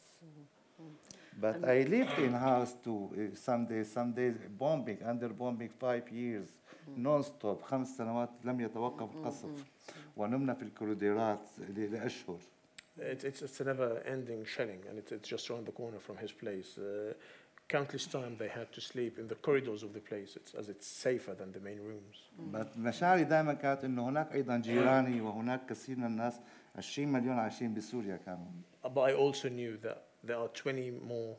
But
And-
I lived in house too. uh, Some days, some days bombing, under bombing five years, non-stop. خمس سنوات لم يتوقف القصف. ونمنا في الكوريدورات ل- لأشهر.
It, it's, it's a never-ending shelling, and it's, it's just around the corner from his place. Uh, countless times they had to sleep in the corridors of the place, it's, as it's safer than the main rooms.
بس مشاعري دائما كانت انه هناك ايضا جيراني وهناك كثير من الناس 20 مليون عايشين بسوريا كانوا
Uh, But I also knew that there are 20 more,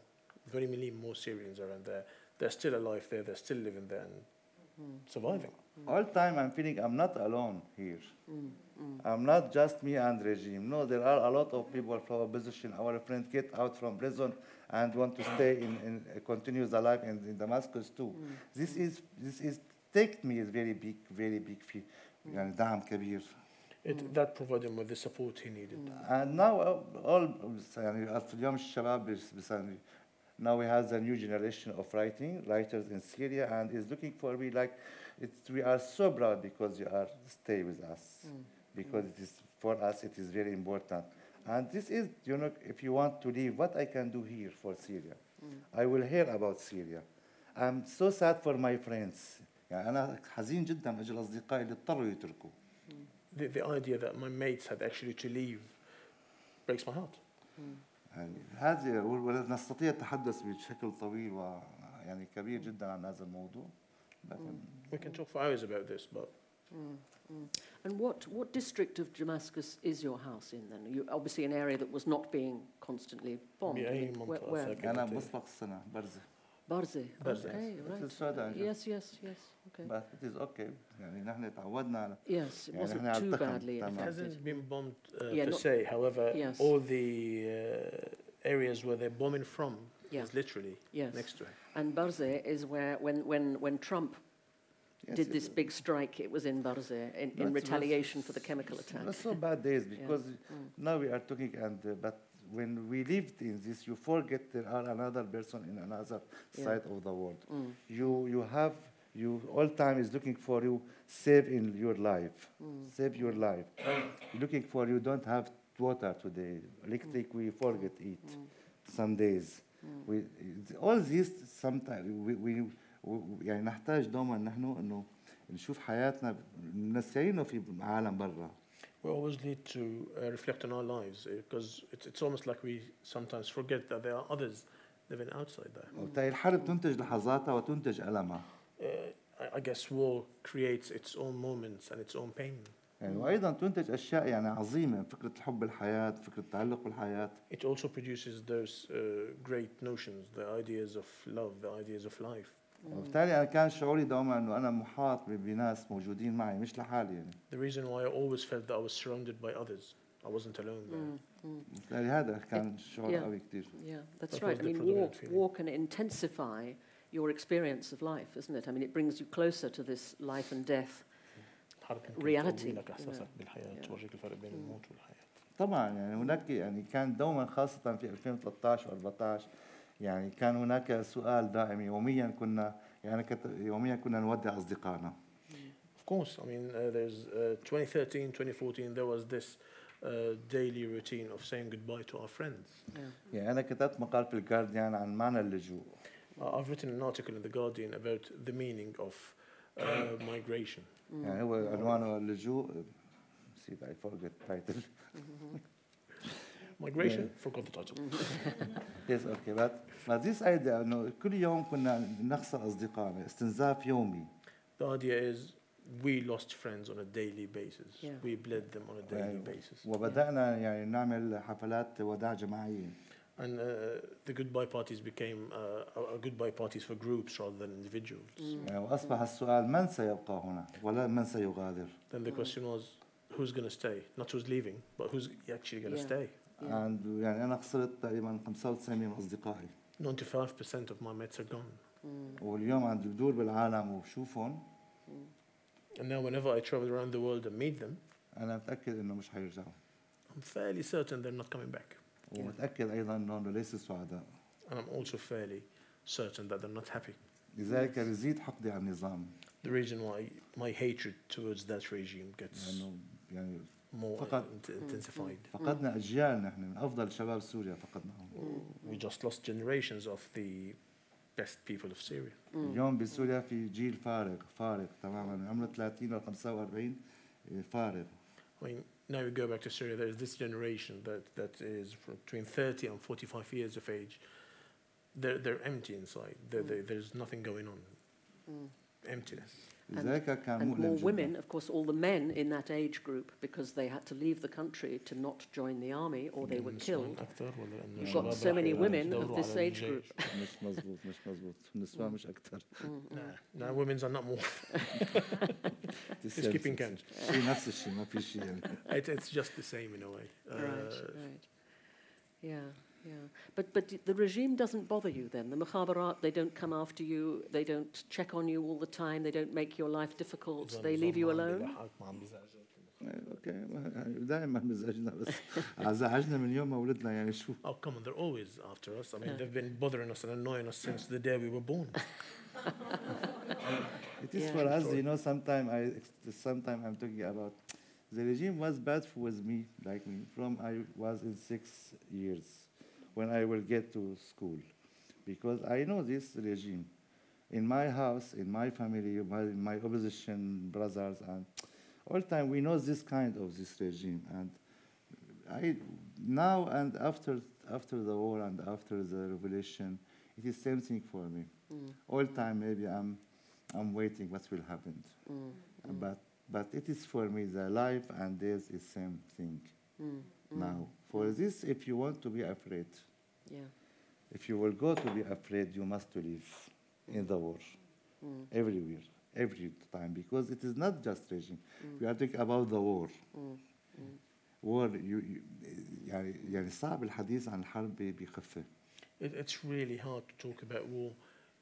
20 million more Syrians around there. They're still alive there, they're still living there and surviving.
all time I'm feeling I'm not alone here. I'm not just me and regime. No, there are a lot of people from opposition. Our friends get out from prison and want to stay in, in uh, continue the life in, in Damascus too. This is this is take me is very big, very big fee. يعني دعم كبير.
It, that provided him with the support he needed.
And now uh, all يعني في اليوم الشباب بس- بس يعني now we have the new generation of writing writers in Syria and is looking for me like it's, we are so proud because you are stay with us because it is for us it is very important and this is you know if you want to leave what I can do here for Syria I will hear about Syria I'm so sad for my friends يعني أنا حزين جدا من أجل أصدقائي اللي اضطروا يتركوا
The, the idea that my mates had actually to leave breaks my heart.
يعني هذه ونستطيع التحدث بشكل طويل ويعني كبير جدا عن هذا الموضوع لكن
We can talk for hours about this, but
And what, what district of Damascus is your house in then? You, obviously an area that was not being constantly bombed. I
بأي
mean, where,
منطقة
where?
ساكن
أنا
أنت؟
بمسبق السنة برزة
Barze.
Barze.
Okay,
It's
right.
السوداء
Yes, yes, yes. Okay.
but it is okay يعني نحن تعودنا على
Yes, it
يعني
wasn't
نحن على
too
التخم
badly
تمام.
it
affected.
hasn't been bombed uh,
Yeah,
per
not-
se. However,
Yes.
all the uh, areas where they're bombing from
Yeah.
is literally
Yes.
next to it.
And Barze is where, when, when, when Trump
Yes,
did
it
this
is.
big strike, it was in Barze in, in
That's-
retaliation for the chemical attack.
That's so bad days because
Mm.
now we are talking and uh, but when we lived in this you forget there are another person in another
Yeah.
side of the world
Mm.
you you have you all time is looking for you save in your life
Mm.
save your life looking for you don't have water today electric we forget it
Mm.
some days we all this sometimes we, we, we يعني نحتاج دوما نحن انه نشوف حياتنا نسينا في عالم برا
We always need to uh, reflect on our lives because it's, it's almost like we sometimes forget that there are others living outside there.
وبالتالي الحرب تنتج لحظاتها وتنتج ألمها
Uh, I, I guess war creates its own moments and its own pain.
يعني وايضا تنتج اشياء يعني عظيمه فكره الحب الحياه فكره التعلق بالحياه
It also produces those uh, great notions, the ideas of love, the ideas of life.
وبالتالي أنا كان شعوري دوما انه أنا محاط بناس موجودين معي مش لحالي يعني
The reason why I always felt that I was surrounded by others. I wasn't alone there.
Mm, mm.
وبالتالي هذا كان شعور
Yeah.
قوي كثير
Yeah, that's
That
right. I mean, war,
feeling.
war can intensify your experience of life, isn't it? I mean, it brings you closer to this life and death. Reality,
لك احساسك. بالحياة
Yeah.
تورجيك الفرق بين
Mm.
الموت والحياة.
طبعا يعني هناك يعني كان دوما خاصه في 2013 و14 يعني كان هناك سؤال دائم يوميا كنا يعني كت- يوميا كنا نودع اصدقائنا
Of course, I mean, uh, there's uh, 2013, 2014, there was this uh, daily routine of saying goodbye to our friends.
Yeah.
يعني أنا كتبت مقال في الجارديان عن معنى اللجوء
Uh, I've written an article in The Guardian about the meaning of uh, migration.
يعني هو عنوانه اللجوء نسيت اي فورجيت تايتل
Migration? Forgot the title.
يس اوكي بس but this idea انه كل يوم كنا نخسر اصدقائنا استنزاف يومي
The idea is we lost friends on a daily basis.
Yeah.
We bled them on a daily
Right.
basis.
وبدانا يعني نعمل حفلات وداع جماعيه
And uh, the goodbye parties became uh, uh, goodbye parties for groups rather than individuals.
يعني واصبح السؤال من سيبقى هنا ولا من سيغادر
Then the question was, who's going to stay, not who's leaving, but who's actually going to
Yeah.
stay.
And يعني أنا خسرت تقريبا 95 من اصدقائي
95% of my mates are gone.
Mm.
واليوم عندي بدور بالعالم وبشوفهم
And now, whenever I travel around the world and meet them,
أنا متاكد انه مش حيرجعوا
I'm fairly certain they're not coming back.
ومتاكد أيضا انهم ليسوا سعداء
And I'm also fairly certain that they're not happy.
لذلك بزيد حقدي على النظام
The reason why my hatred towards that regime gets
لأنه يعني
more
فقط-
int- intensified.
فقدنا اجيال نحن من افضل شباب سوريا فقدناهم
We just lost generations of the best people of Syria.
اليوم بسوريا في جيل فارغ فارغ تماما من عمره 30 ل 45 إيه، فارغ
I mean, now we go back to Syria, there's this generation that, that is from between 30 and 45 years of age. They're, they're empty inside. They're, they there's nothing going on. Emptiness.
لذلك كان
And more
مؤلم جدا
women, of course, all the men in that age group, because they had to leave the country to not join the army or they were killed.
أكثر ولا لأنه
You've
الشباب
got so many
راحوا
women of
يدوروا
this
على
age
الجيش.
group.
مش مزبوط مش مزبوط النسوان مش اكثر
Nah, nah, women's are not more. Just keeping count.
شيء نفس الشيء ما في شيء يعني
It, it's just the same in a way. Uh,
right, right. Yeah, yeah. But, but the regime doesn't bother you then? The Mukhabarat, they don't come after you, they don't check on you all the time, they don't make your life difficult, they leave you alone?
اوكي دائما مزعجنا بس ازعجنا من يوم ما ولدنا يعني شو
Oh, come on, they're always after us. I mean,
Yeah.
they've been bothering us and annoying us since the day we were born.
It is
Yeah.
for us, you know, sometimes I, sometime I'm talking about, the regime was bad with me, like me, from I was in six years, when I will get to school. Because I know this regime. In my house, in my family, my, my opposition brothers, and all time we know this kind of this regime. And I, now and after, after the war and after the revolution, it is same thing for me. Mm. All time maybe I'm, I'm waiting what will happen. Mm. Mm. But, but it is for me, the life and death is same thing now. For this, if you want to be afraid,
Yeah.
if you will go to be afraid, you must to live in the war, everywhere, every time, because it is not just regime. We are talking about the war. War, you, you, يعني يعني صعب الحديث عن الحرب بخفة.
It, it's really hard to talk about war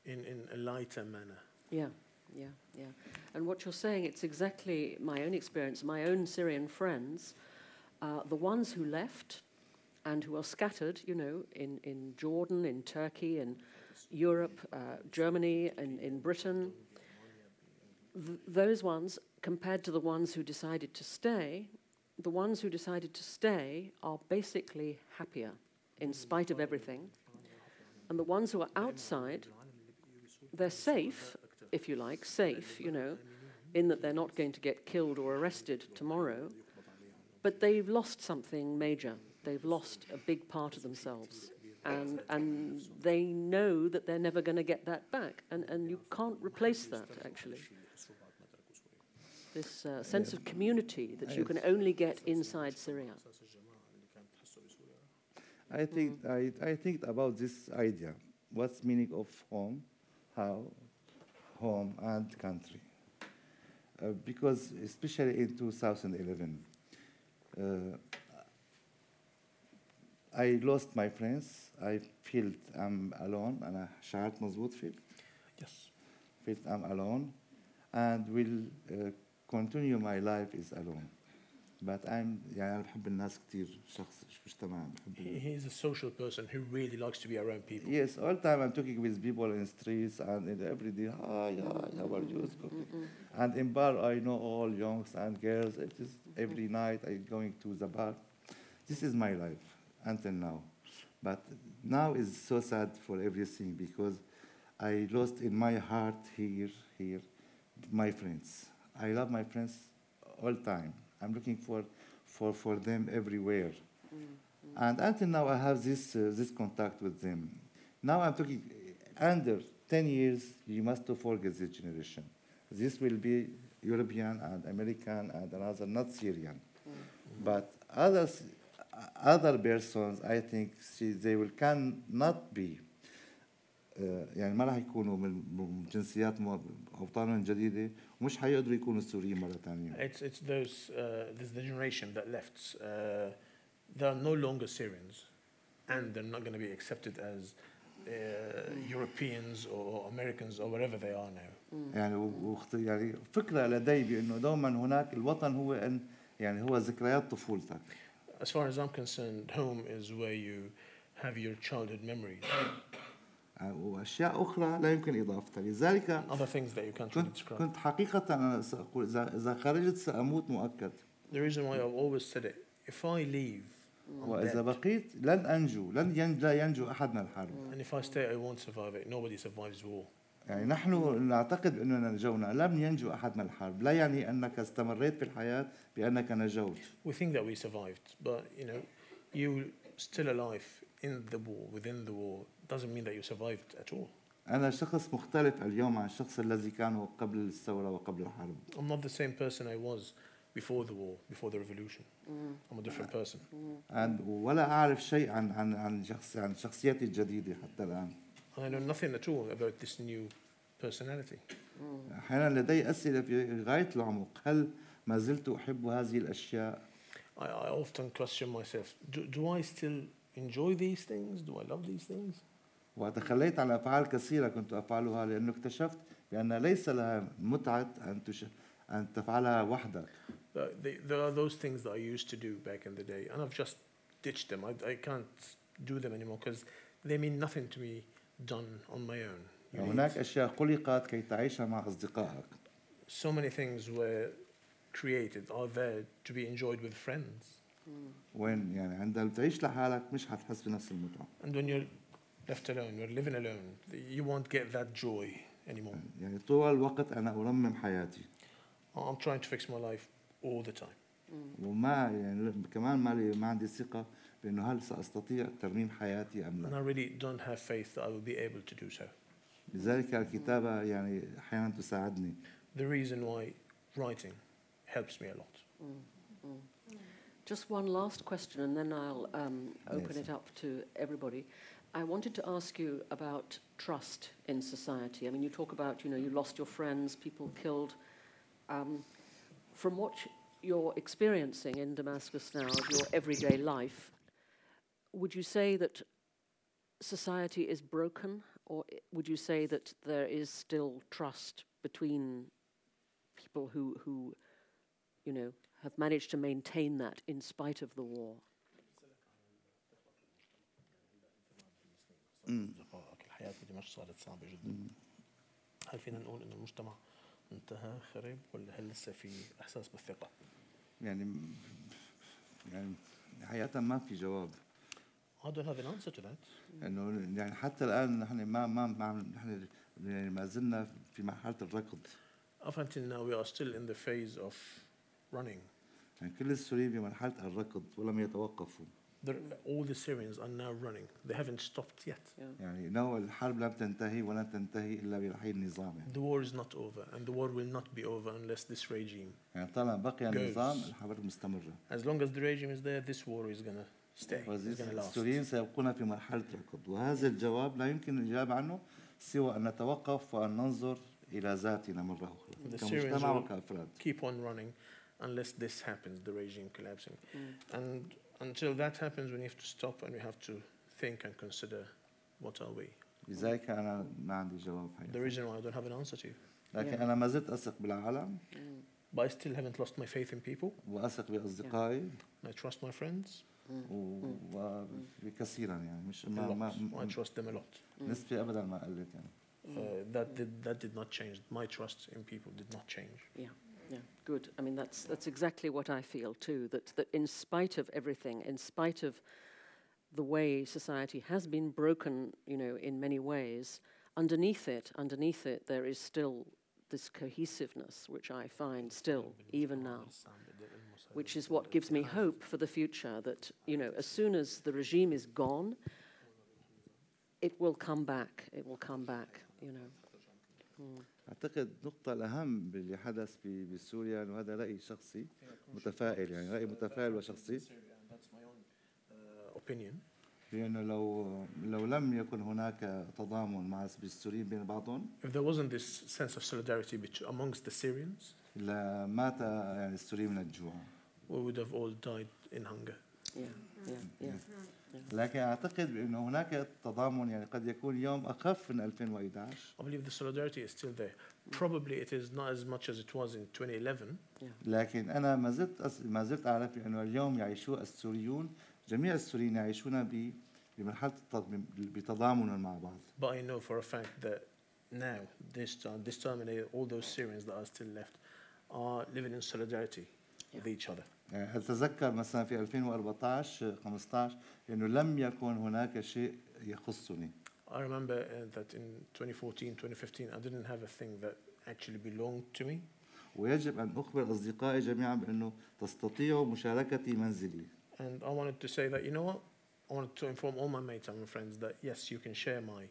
in, in a lighter manner.
Yeah, yeah, yeah. And what you're saying, it's exactly my own experience, my own Syrian friends, the ones who left and who are scattered, you know, in, in Jordan, in Turkey, in Europe, uh, Germany, and in Britain. Th- those ones, compared to the ones who decided to stay, the ones who decided to stay are basically happier in spite of everything. And the ones who are outside, they're safe, if you like, safe, you know, in that they're not going to get killed or arrested tomorrow, but they've lost something major. They've lost a big part of themselves. And, and they know that they're never going to get that back. And, and you can't replace that, actually. This uh, sense of community that you can only get inside Syria.
I think I, I think about this idea. What's meaning of home, how, home and country. Uh, because especially in 2011, uh, I lost my friends. I felt I'm alone. أنا شعرت مزبوط فيل.
Yes.
Felt I'm alone, and will uh, continue my life is alone. But I'm يعني أنا بحب الناس كتير شخص مجتمع بحب
He, he's a social person who really likes to be around people.
Yes, all time I'm talking with people in streets and in every day. Hi, hi, how are you? It's cooking. And in bar, I know all youngs and girls. It is every night I going to the bar. This is my life until now. But now is so sad for everything because I lost in my heart here, here, my friends. I love my friends all time. I'm looking for, for, for them everywhere. And until now, I have this, uh, this contact with them. Now I'm talking under 10 years, you must forget this generation. This will be European and American and another, not Syrian. But others, other persons, I think, see, they will cannot be يعني ما راح يكونوا من من جنسيات اوطانهم جديده ومش حيقدروا يكونوا سوريين مره ثانية
It's, it's those, uh, this the generation that left. Uh, they are no longer Syrians, and they're not going to be accepted as uh, Europeans or Americans or wherever they are now.
يعني يعني فكره لدي بانه دوما هناك الوطن هو ان يعني هو ذكريات طفولتك
As far as I'm concerned, home is where you have your childhood memories,
آه، واشياء أخرى لا يمكن اضافتها لذلك كنت. كنت حقيقه أنا ساقول اذا خرجت ساموت مؤكد
The reason why I've always said it, if I leave, dead.
بقيت لن انجو لن ين- لا ينجو احد من الحرب
And if I stay, I won't survive it. Nobody survives war.
يعني نحن نعتقد اننا نجونا لم ينجو احد من الحرب لا يعني انك استمريت في الحياة بانك نجوت
We think that we survived, but you know, you still alive in the war, within the war, doesn't mean that you survived at all.
انا شخص مختلف اليوم عن الشخص الذي كان قبل الثوره وقبل الحرب
I'm not the same person I was before the war, before the revolution. I'm a different person.
عن- ولا اعرف شيء عن عن عن شخص عن شخصيتي الجديده حتى الان
I know nothing at all about this new personality.
احيانا لدي اسئله في غايه العمق هل ما زلت احب هذه الاشياء
I, I often question myself do, do I still enjoy these things? Do I love these things?
وتخليت عن افعال كثيره كنت افعلها لأنه اكتشفت بان ليس لها متعه ان تش... ان تفعلها وحدك
there are those things that I used to do back in the day, and I've just ditched them. I, I can't do them anymore because they mean nothing to me done on my own. You
هناك اشياء خلقت كي تعيشها مع اصدقائك
so many things were created are there to be enjoyed with friends.
وين يعني عندما بتعيش لحالك مش حتحس بنفس المتعه
And when you're left alone, you're living alone, you won't get that joy anymore.
يعني طول الوقت انا ارمم حياتي
I'm trying to fix my life all the time.
وما يعني كمان ما لي ما عندي ثقه بانه هل ساستطيع ترميم حياتي ام
And
لا
I really don't have faith that I will be able to do so.
لذلك الكتابه يعني احيانا تساعدني
The reason why writing helps me a lot.
Just one last question, and then I'll um, open
Yes.
it up to everybody. I wanted to ask you about trust in society. I mean, you talk about, you know, you lost your friends, people killed. Um, from what you're experiencing in Damascus now, your everyday life, would you say that society is broken, or would you say that there is still trust between people who, who you know, have managed to maintain that in spite of the war?
دقائق الحياة في دمشق صارت صعبة جدا. هل فينا نقول إنه المجتمع انتهى خرب ولا هل لسه في إحساس بالثقة؟
يعني يعني حقيقه ما في جواب
I don't have an answer to that.
إنه يعني حتى الآن نحن ما ما ما نحن يعني ما زلنا في مرحلة الركض
Up until now, we are still in the phase of running.
يعني كل السوريين بمرحله الركض ولم يتوقفوا
They're- all the Syrians are now running. They haven't stopped yet.
Yeah.
يعني نوع الحرب لم تنتهي ولن تنتهي الا برحيل النظام يعني,
The war is not over, and the war will not be over unless this regime.
يعني طالما بقي
Goes.
النظام الحرب مستمره
As long as the regime is there, this war is gonna stay. It's gonna last.
السوريين سيبقون في مرحله ركض وهذا الجواب لا يمكن الاجابه عنه سوى ان نتوقف وان ننظر الى ذاتنا مره اخرى
The
كمجتمع
Syrians will-
وكافراد
Keep on running, unless this happens, the regime collapsing. And until that happens, we have to stop and we have to think and consider what are we.
لذلك انا ما عندي جواب
The
حقيقة.
reason why I don't have an answer to you.
لكن
Yeah.
انا ما زلت اثق بالعالم
But I still haven't lost my faith in people.
واثق باصدقائي
I trust my friends
و- وكثيرا يعني مش
a
ما ما
lot. I
ما-
trust them a lot.
نسبة ابدا ما قلت يعني
Uh, that did that did not change. My trust in people did not change.
Yeah, yeah, good. I mean, that's that's exactly what I feel too. That that in spite of everything, in spite of the way society has been broken, you know, in many ways, underneath it, underneath it, there is still this cohesiveness, which I find still even now, which is what gives me hope for the future. That you know, as soon as the regime is gone, it will come back. It will come back. You know.
Hmm. أعتقد النقطة الأهم باللي حدث بسوريا إنه هذا رأي شخصي متفائل يعني رأي متفائل وشخصي. لأنه لو لو لم يكن هناك تضامن مع السوريين بين بعضهم
If there wasn't this sense of solidarity amongst the Syrians,
لمات يعني السوريين من الجوع
we would have all died in hunger.
Yeah, yeah, yeah.
لكن أعتقد بأنه هناك تضامن يعني قد يكون اليوم أخف من 2011
I believe the solidarity is still there. Probably it is not as much as it was in 2011,
لكن أنا ما زلت ما زلت أعرف بأنه اليوم يعيشوا السوريون جميع السوريين يعيشون ب بمرحلة التض- بتضامن مع بعض
but I know for a fact that now, this time, this time, all those Syrians that are still left are living in solidarity with each other.
يعني أتذكر مثلا في 2014 15 أنه لم يكن هناك شيء يخصني
I remember uh, that in 2014, 2015, I didn't have a thing that actually belonged to me.
ويجب أن أخبر أصدقائي جميعا بأنه تستطيعوا مشاركتي منزلي
And I wanted to say that, you know what? I wanted to inform all my mates and my friends that yes, you can share my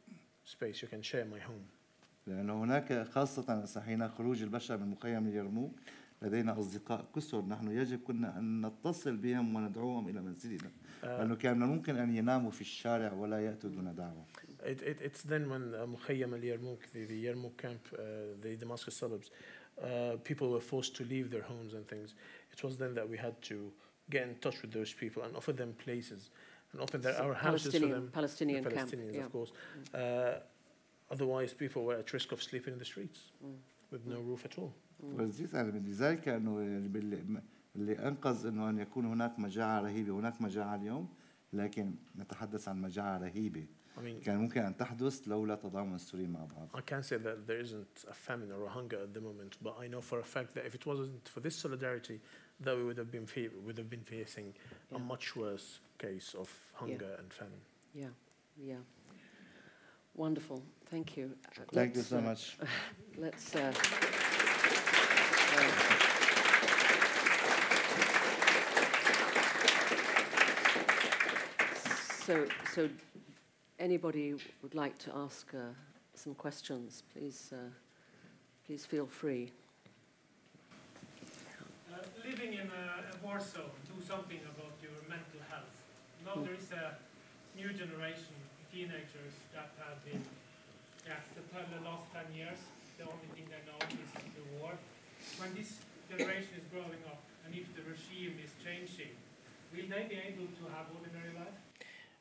space, you can share my home.
لأنه هناك خاصة حين خروج البشر من مخيم اليرموك لدينا أصدقاء كثر نحن يجب كنا أن نتصل بهم وندعوهم إلى منزلنا
Uh,
لأنه كان من الممكن أن يناموا في الشارع ولا يأتوا دون دعوة
it, it, it's then when uh, Mukhayyam al Yarmouk, the, the Yarmouk camp, uh, the Damascus suburbs, uh, people were forced to leave their homes and things. It was then that we had to get in touch with those people and offer them places and open their, our houses for them.
Palestinian,
the
camp.
Palestinians,
yeah.
of course. Uh, otherwise, people were at risk of sleeping in the streets
Mm.
with no roof at all.
ولذلك أنا من ذلك أنه يعني باللي- اللي أنقذ أنه أن يكون هناك مجاعة رهيبة هناك مجاعة اليوم لكن نتحدث عن مجاعة رهيبة
I mean,
كان ممكن أن تحدث لولا تضامن السوريين مع بعض
I can't say that there isn't a famine or a hunger at the moment, but I know for a fact that if it wasn't for this solidarity, that we would have been fa- would have been facing
Yeah.
a much worse case of hunger and famine.
Yeah, yeah. Wonderful. Thank you. Uh,
Thank you
let's,
so
uh,
much
Let's. Uh, so, so anybody would like to ask uh, some questions, please, uh, please feel free.
Uh, living in a, a war zone, do something about your mental health. Now
Mm.
there is a new generation of teenagers that have been, yes, the, the last 10 years, the only thing they know is the war. When this generation is growing up, and if the regime is changing, will they be able to have ordinary life?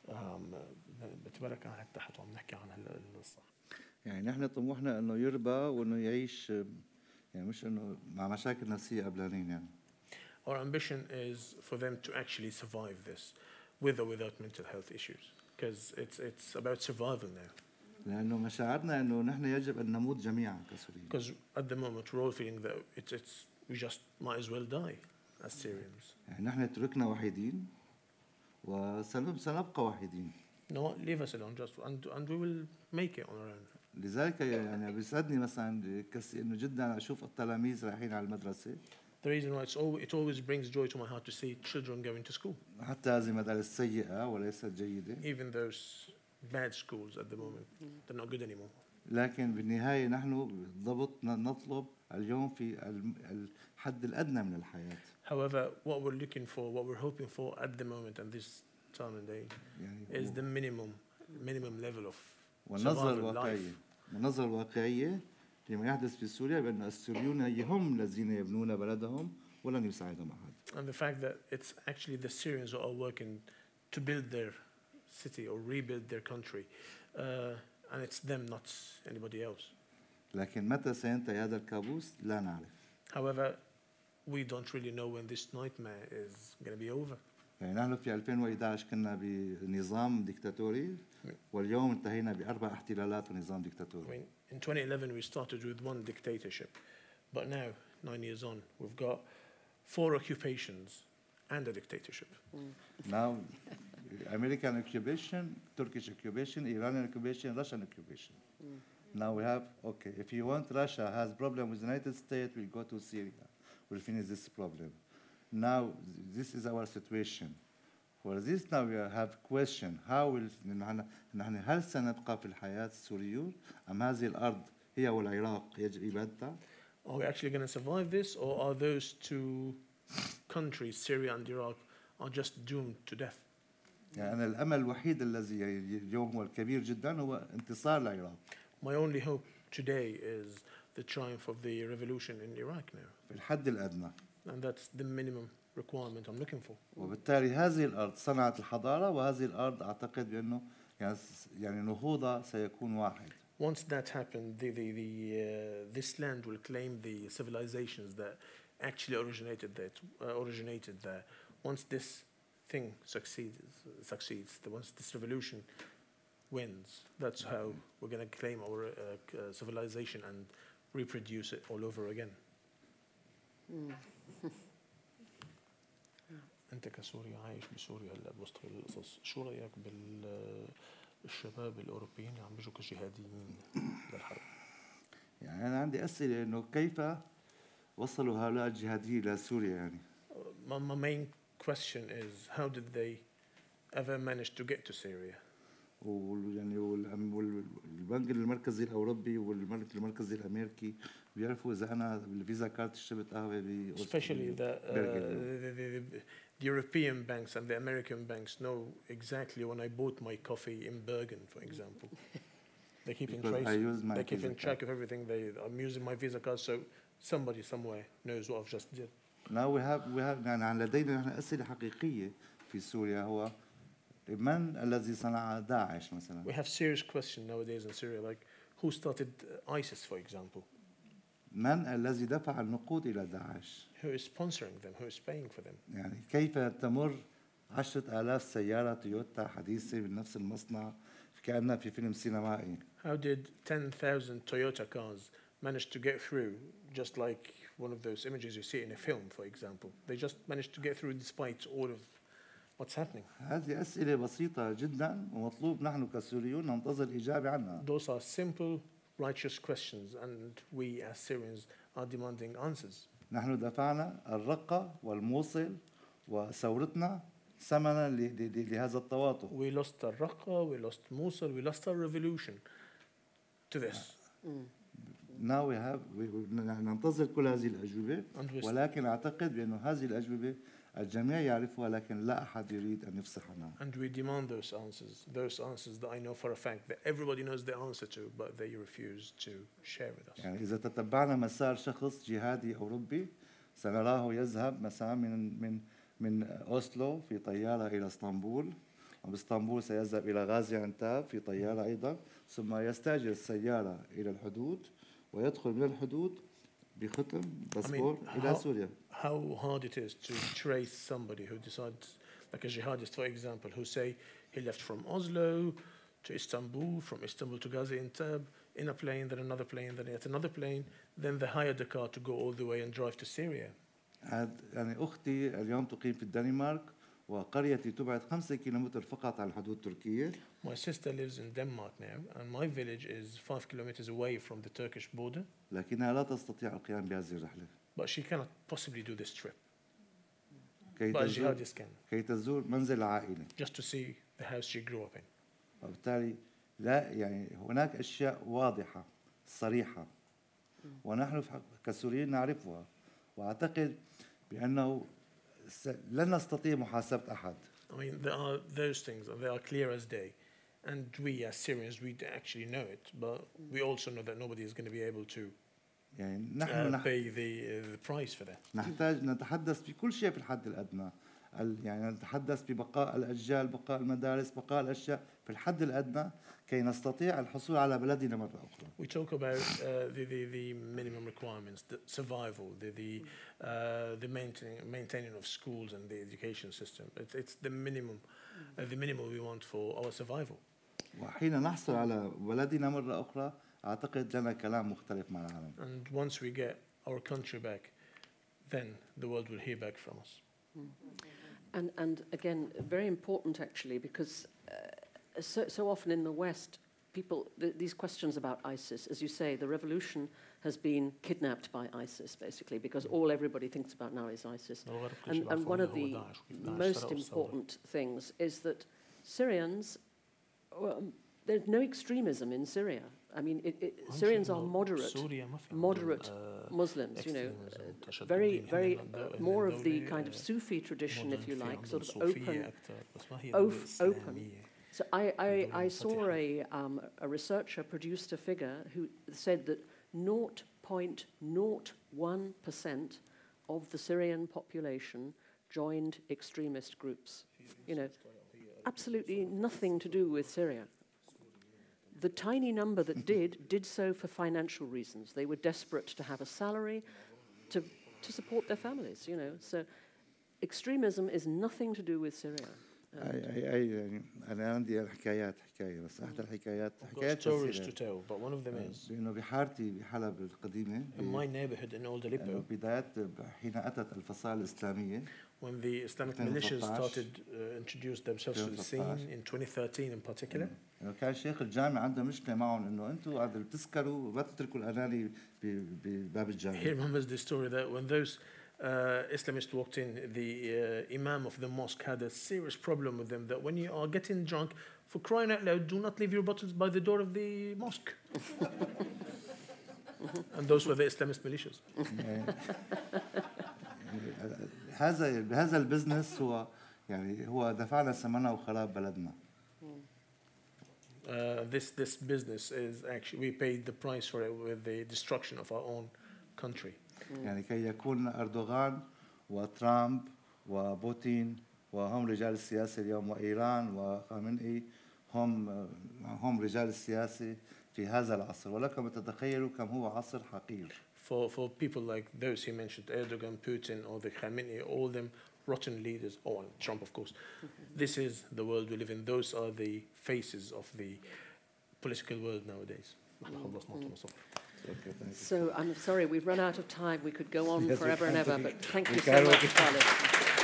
Um, بتبارك عن حتى حتى عم نحكي عن هال- القصة.
يعني نحن طموحنا انه يربى وانه يعيش يعني مش انه مع مشاكل نفسيه قبلانين يعني
Our ambition is for them to actually survive this, with or without mental health issues, because it's it's about survival now.
لأنه مشاعرنا انه نحن يجب ان نموت جميعا كسوريين
Because at the moment we're all feeling that it's it's we just might as well die as Syrians.
يعني نحن تركنا وحيدين وسنبقى وحيدين
No, leave us alone, just and and we will make it on our own.
لذلك يعني بيسعدني مثلا كس انه جدا أشوف التلاميذ رايحين على المدرسة
The reason why it's always, it always brings joy to my heart to see children going to school,
حتى هذه المدارس سيئه وليست جيده
even those bad schools at the moment, they're not good anymore.
لكن بالنهايه نحن بالضبط نطلب اليوم في الحد الادنى من الحياة
However, what we're looking for, what we're hoping for at the moment and this time and day,
يعني
is the minimum, minimum level of
والنظرة
survival
الواقعية
life.
والنظرة الواقعية لما يحدث في سوريا بأن السوريون هم الذين يبنون بلدهم ولن يساعدهم أحد
And the fact that it's actually the Syrians who are working to build their city or rebuild their country, uh, and it's them, not anybody else.
لكن متى سينتهي هذا الكابوس لا نعرف
However, we don't really know when this nightmare is going to be over.
يعني نحن في 2011 كنا بنظام ديكتاتوري واليوم انتهينا بأربع احتلالات ونظام
I
ديكتاتوري
mean, in 2011 we started with one dictatorship, but now, nine years on, we've got four occupations and a dictatorship.
Now American occupation, Turkish occupation, Iranian occupation, Russian occupation. Now we have, okay, if you want Russia has problem with the United States, we'll go to Syria. We'll finish this problem. Now, th- this is our situation. For this now we have question, how will, نحن نحن هل سنبقى في الحياة السوريون أم هذه الأرض هي والعراق يجب إبادتها؟
Are we actually going to survive this, or are those two countries, Syria and Iraq, are just doomed to death?
يعني أنا الأمل الوحيد الذي يعني اليوم هو الكبير جدا هو انتصار العراق
My only hope today is the triumph of the revolution in Iraq now.
في الحد الأدنى
And that's the minimum requirement I'm looking for.
وبالتالي هذه الأرض صنعت الحضارة وهذه الأرض أعتقد بأنه يعني يعني نهوضها سيكون واحد
Once that happened, the, the, the, uh, this land will claim the civilizations that actually originated that uh, originated there. Once this thing succeeds, succeeds, the, once this revolution wins, that's how we're going to claim our uh, uh, civilization and reproduce it all over again. أنت كسوري عايش بسوريا هلا بوسط كل القصص شو رأيك بالشباب الأوروبيين اللي عم بيجوا كجهاديين للحرب؟
يعني أنا عندي أسئلة إنه كيف وصلوا هؤلاء الجهاديين إلى سوريا يعني؟
My, my main question is how did they ever manage to get to Syria?
ويعني والبنك المركزي الأوروبي والبنك المركزي الأمريكي بيعرفوا إذا أنا بالفيزا كارت شربت قهوة ب
especially the, uh,
Bergen.
the, the, the, the European banks and the American banks know exactly when I bought my coffee in Bergen for example they keep in
Because I
trace
use my
they keep
Visa
in track of everything they I'm using my visa card so somebody somewhere knows what I've just did
Now we have we have يعني لدينا نحن أسئلة حقيقية في سوريا هو من الذي صنع داعش مثلا؟
We have serious question nowadays in Syria, like who started uh, ISIS, for example?
من الذي دفع النقود إلى داعش؟
Who is sponsoring them? Who is paying for them?
يعني كيف تمر عشرة آلاف سيارة تويوتا حديثة من نفس المصنع كأنها في فيلم سينمائي
How did 10,000 Toyota cars manage to get through, just like one of those images you see in a film, for example? They just managed to get through despite all of what's happening.
هذه أسئلة بسيطة جدا ومطلوب نحن كسوريون ننتظر إجابة عنها
Those are simple, righteous questions, and we as Syrians are demanding answers.
نحن دفعنا الرقة والموصل وثورتنا ثمنا لهذا التواطؤ
We lost Raqqa, we lost Mosul, we lost our revolution to this.
Now we have we, we, ننتظر كل هذه الأجوبة ولكن أعتقد بأن هذه الأجوبة الجميع يعرفها لكن لا أحد يريد أن يفصح عنها
And we demand those answers, those answers that I know for a fact that everybody knows the answer to, but they refuse to share with us.
يعني إذا تتبعنا مسار شخص جهادي أوروبي سنراه يذهب مثلا من من من أوسلو في طيارة إلى إسطنبول وبإسطنبول سيذهب إلى غازي عنتاب في طيارة أيضا ثم يستأجر السيارة إلى الحدود ويدخل من الحدود بختم باسبور إلى
how-
سوريا
How hard it is to trace somebody who decides, like a jihadist, for example, who say he left from Oslo to Istanbul, from Istanbul to Gaziantep, in a plane, then another plane, then yet another plane, then they hired a car to go all the way and drive to Syria.
هاد يعني أختي اليوم تقيم في الدنمارك وقريتي تبعد خمسة كيلومتر فقط عن الحدود التركية
My sister lives in Denmark now, and my village is five kilometers away from the Turkish border,
لكنها لا تستطيع القيام بهذه الرحلة.
But she cannot possibly do this trip.
كي
But
تزور,
can,
كي تزور منزل العائلة
just to see the house she grew up in.
وبالتالي لا يعني هناك أشياء واضحة صريحة ونحن كسوريين نعرفها. وأعتقد بأنه لن نستطيع محاسبة أحد
I mean, there are those things, they are clear as day. And we, as Syrians, we actually know it, but we also know that nobody is going to be able to
يعني نحن
uh, pay the, uh, the price for that.
نحتاج نتحدث في كل شيء في الحد الأدنى ال- يعني نتحدث ببقاء الأجيال بقاء المدارس بقاء الأشياء في الحد الأدنى كي نستطيع الحصول على بلدنا مرة أخرى
We talk about uh, the, the, the minimum requirements, the survival, the, the, uh, the maintaining, maintaining of schools and the education system. It's, it's the minimum, uh, the minimum we want for our survival.
وحين نحصل على بلدنا مرة أخرى أعتقد لنا كلام مختلف مع العالم
And once we get our country back, then the world will hear back from us.
And, and again, very important actually, because uh, so, so often in the West, people, th- these questions about ISIS, as you say, the revolution has been kidnapped by ISIS, basically, because all everybody thinks about now is ISIS. And, and one of the most important things is that Syrians, well, there's no extremism in Syria. I mean, it, it, Syrians are moderate, moderate Muslims, you know, uh, very, very uh, more of the kind of Sufi tradition, if you like, sort of open, of, open. So I, I, I saw a, um, a researcher produced a figure who said that 0.01% of the Syrian population joined extremist groups. You know, absolutely nothing to do with Syria. The tiny number that did, did so for financial reasons. They were desperate to have a salary, to, to support their families, you know. So extremism is nothing to do with Syria.
أي أي أي يعني أنا عندي حكايات حكاية بس أحد الحكايات
I've got
حكايات
stories to
قصيرة.
tell, but one of them is
لأنه بحارتي بحلب القديمة
in my neighborhood in Old
إنه
Aleppo,
بدايات حين أتت الفصائل الإسلامية
when the Islamic
2013.
militias started uh, introduced themselves to the scene in 2013 in particular.
إنه كان شيخ الجامع عنده مشكلة معهم إنه أنتم عاد بتسكروا وما تتركوا الأغاني ب- بباب
He
الجامع
remembers the story that when those uh, Islamists walked in, the uh, Imam of the mosque had a serious problem with them that when you are getting drunk, for crying out loud, do not leave your bottles by the door of the mosque. and those were the Islamist militias.
يعني- هذا هذا البزنس هو يعني هو دفعنا ثمنه وخراب بلدنا.
Uh, this, this business is actually, we paid the price for it with the destruction of our own country.
يعني كي يكون أردوغان وترامب وبوتين وهم رجال السياسة اليوم وإيران وخامنئي هم هم رجال السياسة في هذا العصر. ولكم تتخيلوا كم هو عصر حقير.
For, for people like those he mentioned, Erdogan, Putin, or the Khamenei, all them rotten leaders, oh, and Trump, of course. Mm-hmm. This is the world we live in. Those are the faces of the political world nowadays. Mm.
Okay, thank you.
So I'm sorry, we've run out of time. We could go on
Yes,
forever and ever, but thank
We
you so much, Khalid.